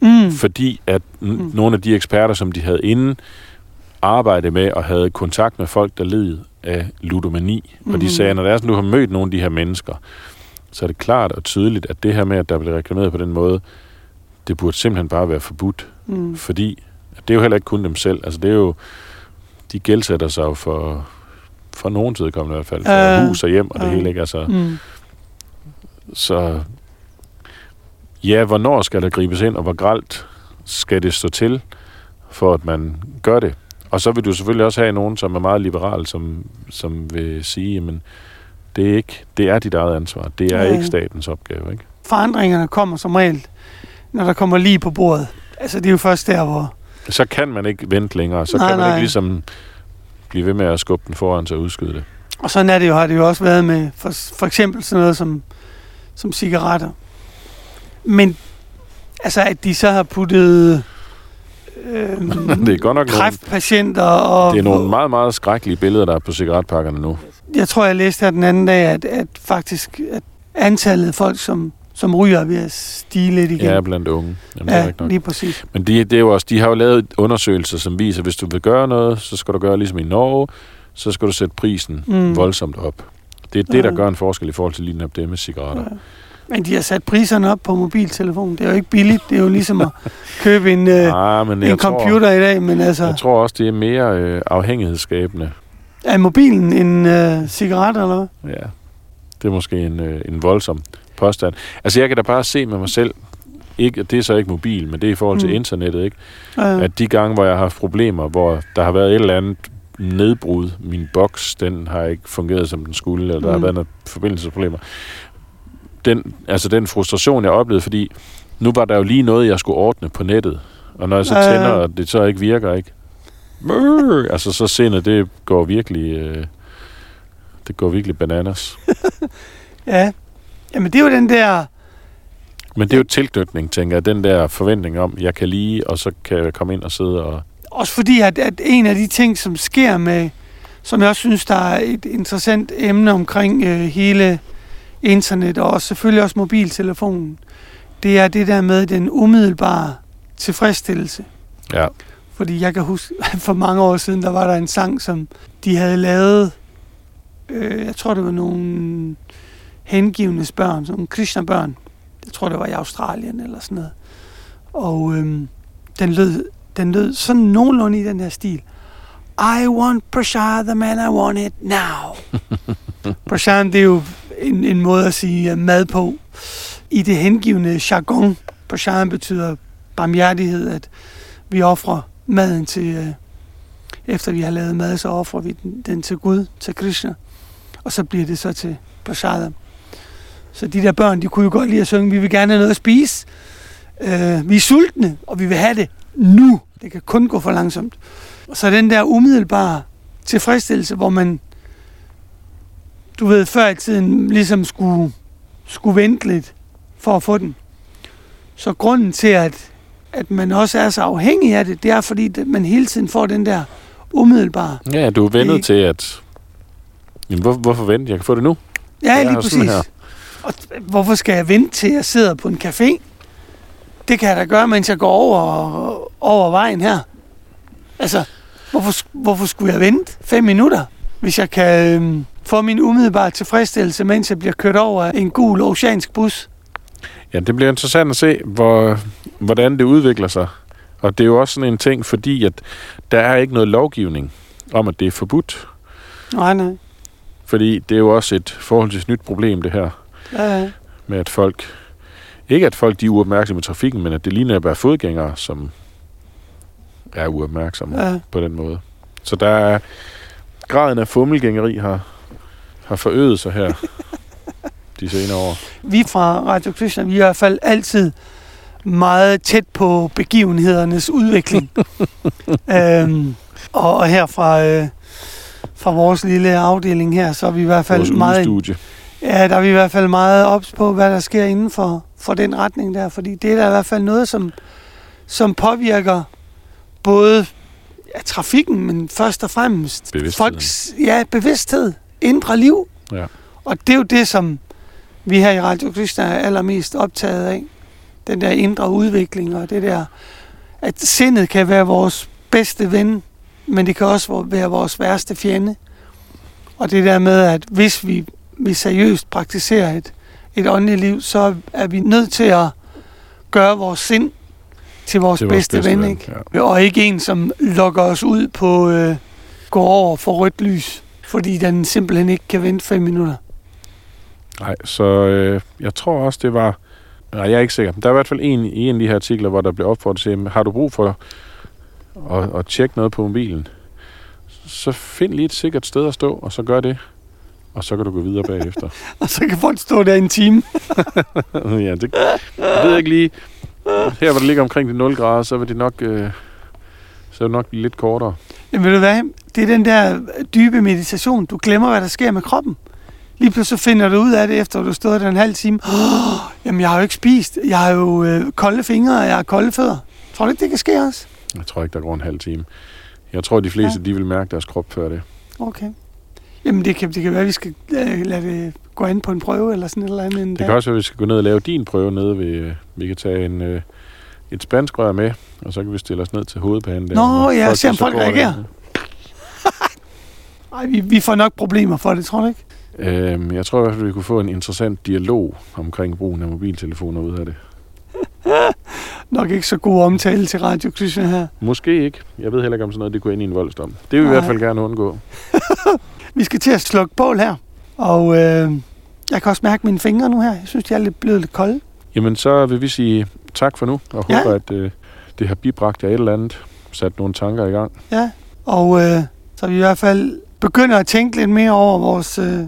Mm. Fordi at n- Mm. nogle af de eksperter, som de havde inden, arbejde med og havde kontakt med folk, der led af ludomani. Og de Mhm. sagde, når det er sådan, du har mødt nogle af de her mennesker, så er det klart og tydeligt, at det her med, at der bliver reklameret på den måde, det burde simpelthen bare være forbudt. Mm. Fordi at det er jo heller ikke kun dem selv. Altså det er jo, de gældsætter sig jo for, for nogen tid i hvert fald, for Ja. hus og hjem og det Ja. hele, ikke? Altså, Mm. så ja, hvornår skal der gribes ind, og hvor gralt skal det stå til, for at man gør det? Og så vil du selvfølgelig også have nogen, som er meget liberale, som, som vil sige, jamen, det er, ikke, det er dit eget ansvar. Det er ja. ikke statens opgave, ikke? Forandringerne kommer som regel, når der kommer lige på bordet. Altså, det er jo først der, hvor... Så kan man ikke vente længere. Så Nej, kan man nej. ikke ligesom blive ved med at skubbe den foran sig og udskyde det. Og sådan er det jo, har det jo også været med for, for eksempel sådan noget som, som cigaretter. Men altså, at de så har puttet øhm, det er godt nok nogle, kræftpatienter og... det er nogle meget, meget skrækkelige billeder, der er på cigaretpakkerne nu. Jeg tror, jeg læste her den anden dag, at, at faktisk at antallet af folk, som, som ryger, er ved at stige lidt igen. Ja, blandt unge. Jamen, det er ja rigtigt nok. lige præcis. Men de, det er jo også, de har jo lavet undersøgelser, som viser, at hvis du vil gøre noget, så skal du gøre ligesom i Norge, så skal du sætte prisen Mm. voldsomt op. Det er det, der gør en forskel i forhold til lige netop det med cigaretter. Ja. Men de har sat priserne op på mobiltelefonen. Det er jo ikke billigt. Det er jo ligesom at købe en, øh, ah, men en computer i dag, men altså, Tror, jeg tror også, det er mere øh, afhængighedsskabende. er mobilen en øh, cigaret eller hvad? Ja, det er måske en, øh, en voldsom påstand. Altså, jeg kan da bare se med mig selv, ikke, det er så ikke mobil, men det er i forhold til Mm. mm. internettet, ikke? Øh, at de gange, hvor jeg har haft problemer, hvor der har været et eller andet nedbrud, min boks, den har ikke fungeret, som den skulle, eller der har Mm. været nogle forbindelsesproblemer. Den, altså den frustration, jeg oplevede, fordi nu var der jo lige noget, jeg skulle ordne på nettet, og når jeg så tænder, og det så ikke virker, ikke? Brrr, altså så sindet, det går virkelig, øh, det går virkelig bananas. ja. Jamen, det er jo den der... Men det er jo tilknytning, tænker jeg, den der forventning om, jeg kan lige, og så kan jeg komme ind og sidde og... Også fordi, at, at en af de ting, som sker med... Som jeg også synes, der er et interessant emne omkring øh, hele internet, og også, selvfølgelig også mobiltelefonen, det er det der med den umiddelbare tilfredsstillelse. Ja, Fordi jeg kan huske, for mange år siden, der var der en sang, som de havde lavet, øh, jeg tror det var nogle hengivnes børn, sådan nogle Krishna-børn. Jeg tror det var i Australien eller sådan noget. Og øhm, den, lød, den lød sådan nogenlunde i den her stil. I want Prashad, the man I want it now. Prashad, det er jo en, en måde at sige øh, mad på. I det hengivne jargon, Prashad betyder barmhjertighed, at vi offrer maden til, øh, efter vi har lavet mad, så offrer vi den, den til Gud, til Krishna. Og så bliver det så til prasad. Så de der børn, de kunne jo godt lide at synge, vi vil gerne have noget at spise. Øh, vi er sultne, og vi vil have det nu. Det kan kun gå for langsomt. Så den der umiddelbare tilfredsstillelse, hvor man, du ved, før i tiden ligesom skulle, skulle vente lidt for at få den. Så grunden til, at at man også er så afhængig af det, det er fordi, at man hele tiden får den der umiddelbare. ja du er vendet Det- til, at... Jamen, hvor, hvorfor vente? Jeg kan få det nu. Ja, Ja, lige præcis. her. Og hvorfor skal jeg vente til, jeg sidder på en café? Det kan jeg da gøre, mens jeg går over, over vejen her. Altså, hvorfor, hvorfor skulle jeg vente fem minutter, hvis jeg kan øhm, få min umiddelbare tilfredsstillelse, mens jeg bliver kørt over af en gul oceansk bus? Ja, det bliver interessant at se, hvor, hvordan det udvikler sig. Og det er jo også sådan en ting, fordi at der er ikke noget lovgivning om, at det er forbudt. Nej, nej. Fordi det er jo også et forholdsvis nyt problem, det her. Ja, ja. Med at folk... Ikke at folk de er uopmærksomme i trafikken, men at det ligner at være fodgængere, som er uopmærksomme ja. på den måde. Så der er... Graden af fummelgængeri har, har forøget sig her de senere år. Vi fra Radio Krishna, vi er i hvert fald altid meget tæt på begivenhedernes udvikling. øhm, og, og her fra, øh, fra vores lille afdeling her, så er vi i hvert fald Vores meget... udestudie. Ja, der er vi i hvert fald meget ops på, hvad der sker inden for, for den retning der, fordi det er da i hvert fald noget, som, som påvirker både ja, trafikken, men først og fremmest folks ja, bevidsthed, indre liv. Ja. Og det er jo det, som vi her i Radio Krishna er allermest optaget af. Den der indre udvikling og det der, at sindet kan være vores bedste ven, men det kan også være vores værste fjende. Og det der med, at hvis vi, vi seriøst praktiserer et, et åndeligt liv, så er vi nødt til at gøre vores sind til vores, Til vores bedste, bedste ven, ikke? Ja. Og ikke en, som lokker os ud på øh, gå over for rødt lys, fordi den simpelthen ikke kan vente fem minutter. Nej, så øh, jeg tror også, det var... Nej, jeg er ikke sikker. Der er i hvert fald en i en af de her artikler, hvor der blev opfordret til, har du brug for at, at tjekke noget på mobilen, så find lige et sikkert sted at stå, og så gør det. Og så kan du gå videre bagefter. Og så kan folk stå der i en time. ja, det jeg ved jeg ikke lige. Her, hvor det ligger omkring de 0 grader, så vil det nok, øh, så det nok blive lidt kortere. Jamen ved du hvad? Det er den der dybe meditation. Du glemmer, hvad der sker med kroppen. Lige pludselig finder du ud af det, efter du har stået der en halv time. Oh, jamen, jeg har jo ikke spist. Jeg har jo øh, kolde fingre, og jeg har kolde fødder. Tror du ikke, det kan ske også? Jeg tror ikke, der går en halv time. Jeg tror, de fleste, ja. de vil mærke deres krop før det. Okay. Jamen, det kan, det kan være, at vi skal øh, lade det gå an på en prøve, eller sådan et eller andet. Det kan også være, at vi skal gå ned og lave din prøve nede ved... øh, Vi kan tage en, øh, et spansk rør med, og så kan vi stille os ned til hovedpanden. Der, Nå, ja, se om folk reagerer. der. Ej, vi, vi får nok problemer for det, tror du ikke? Øhm, jeg tror i hvert fald, vi kunne få en interessant dialog omkring brugen af mobiltelefoner ud af det. Nok ikke så god omtale til Radio Krishna her. Måske ikke. Jeg ved heller ikke, om sådan noget det kunne ind i en voldsdom. Det vil vi i Nej. hvert fald gerne undgå. Vi skal til at slukke bål her. Og øh, jeg kan også mærke mine fingre nu her. Jeg synes, de er lidt blevet lidt kolde. Jamen, så vil vi sige tak for nu, og Ja. håber, at øh, det har bibragt jer et eller andet, sat nogle tanker i gang. Ja, og øh, så vi i hvert fald begynder at tænke lidt mere over vores øh,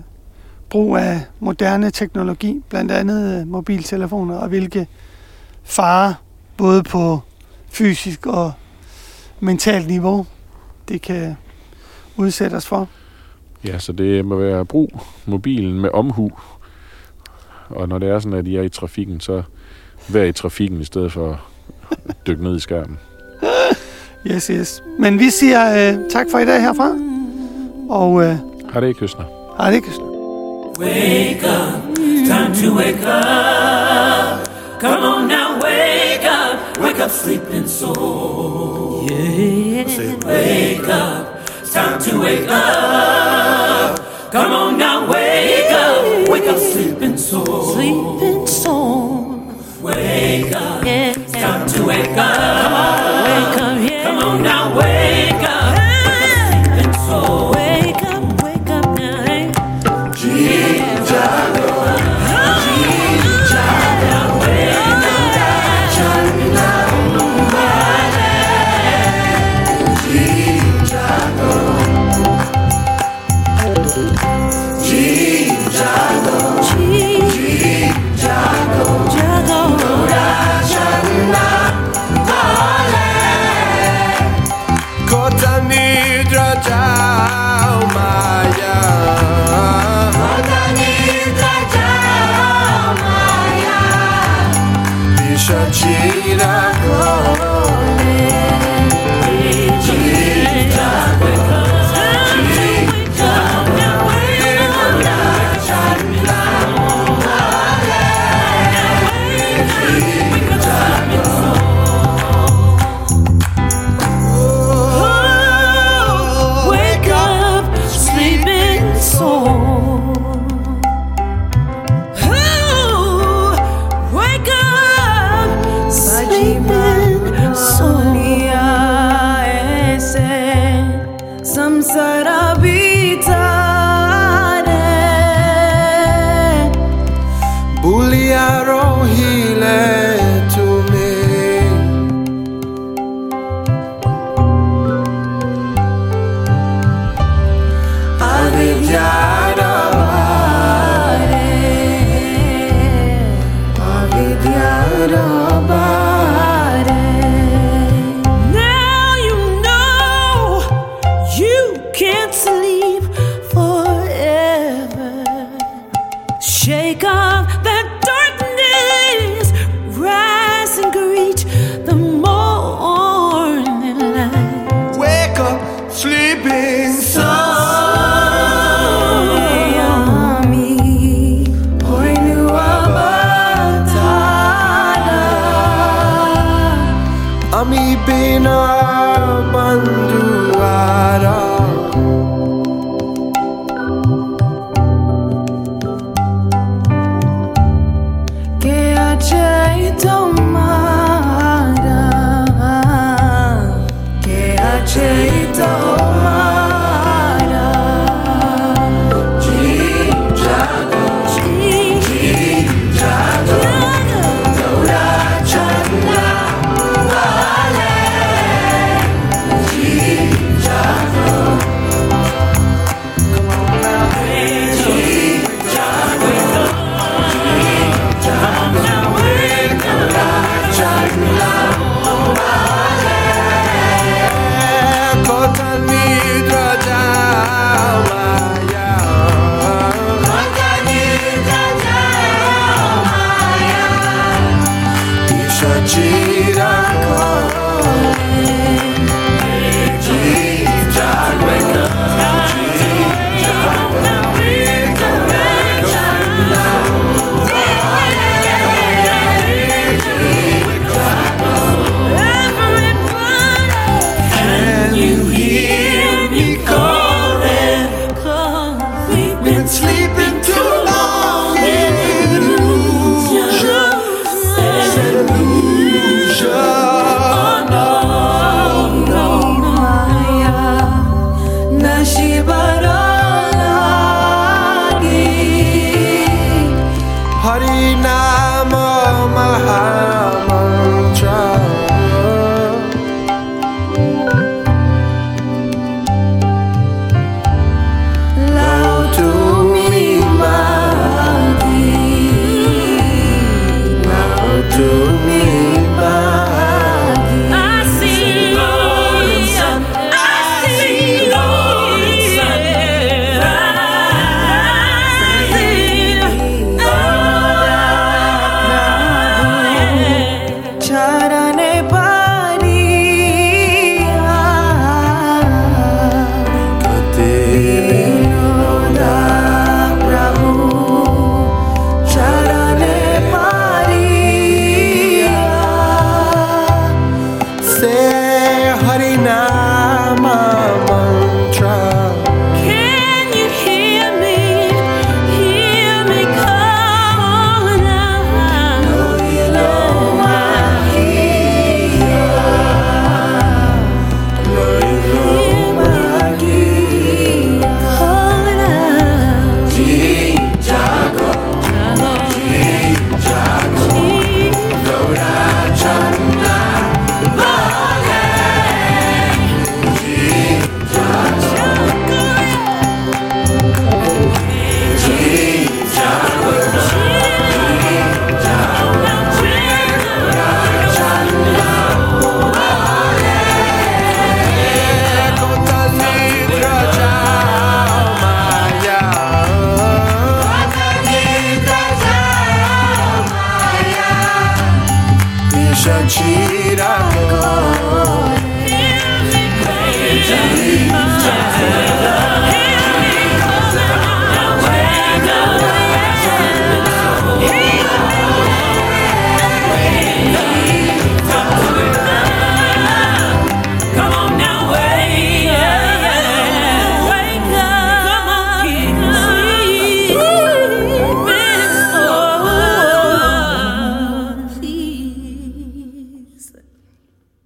brug af moderne teknologi, blandt andet øh, mobiltelefoner, og hvilke farer, både på fysisk og mentalt niveau, det kan udsætte os for. Ja, så det må være brug mobilen med omhu. Og når det er sådan, at I er i trafikken, så vær i trafikken i stedet for at dykke ned i skærmen. Yes, yes. Men vi siger øh, tak for i dag herfra, og øh, Har det ikke, Høsner? har det ikke Wake up, time to wake up. Come on now, wake up, wake up, sleeping soul. Yeah. Wake up, time to wake up. Come on now, wake up, wake up, sleeping soul. sleeping soul. Wake up, Yeah, time to wake up. wake up. Come on now, wake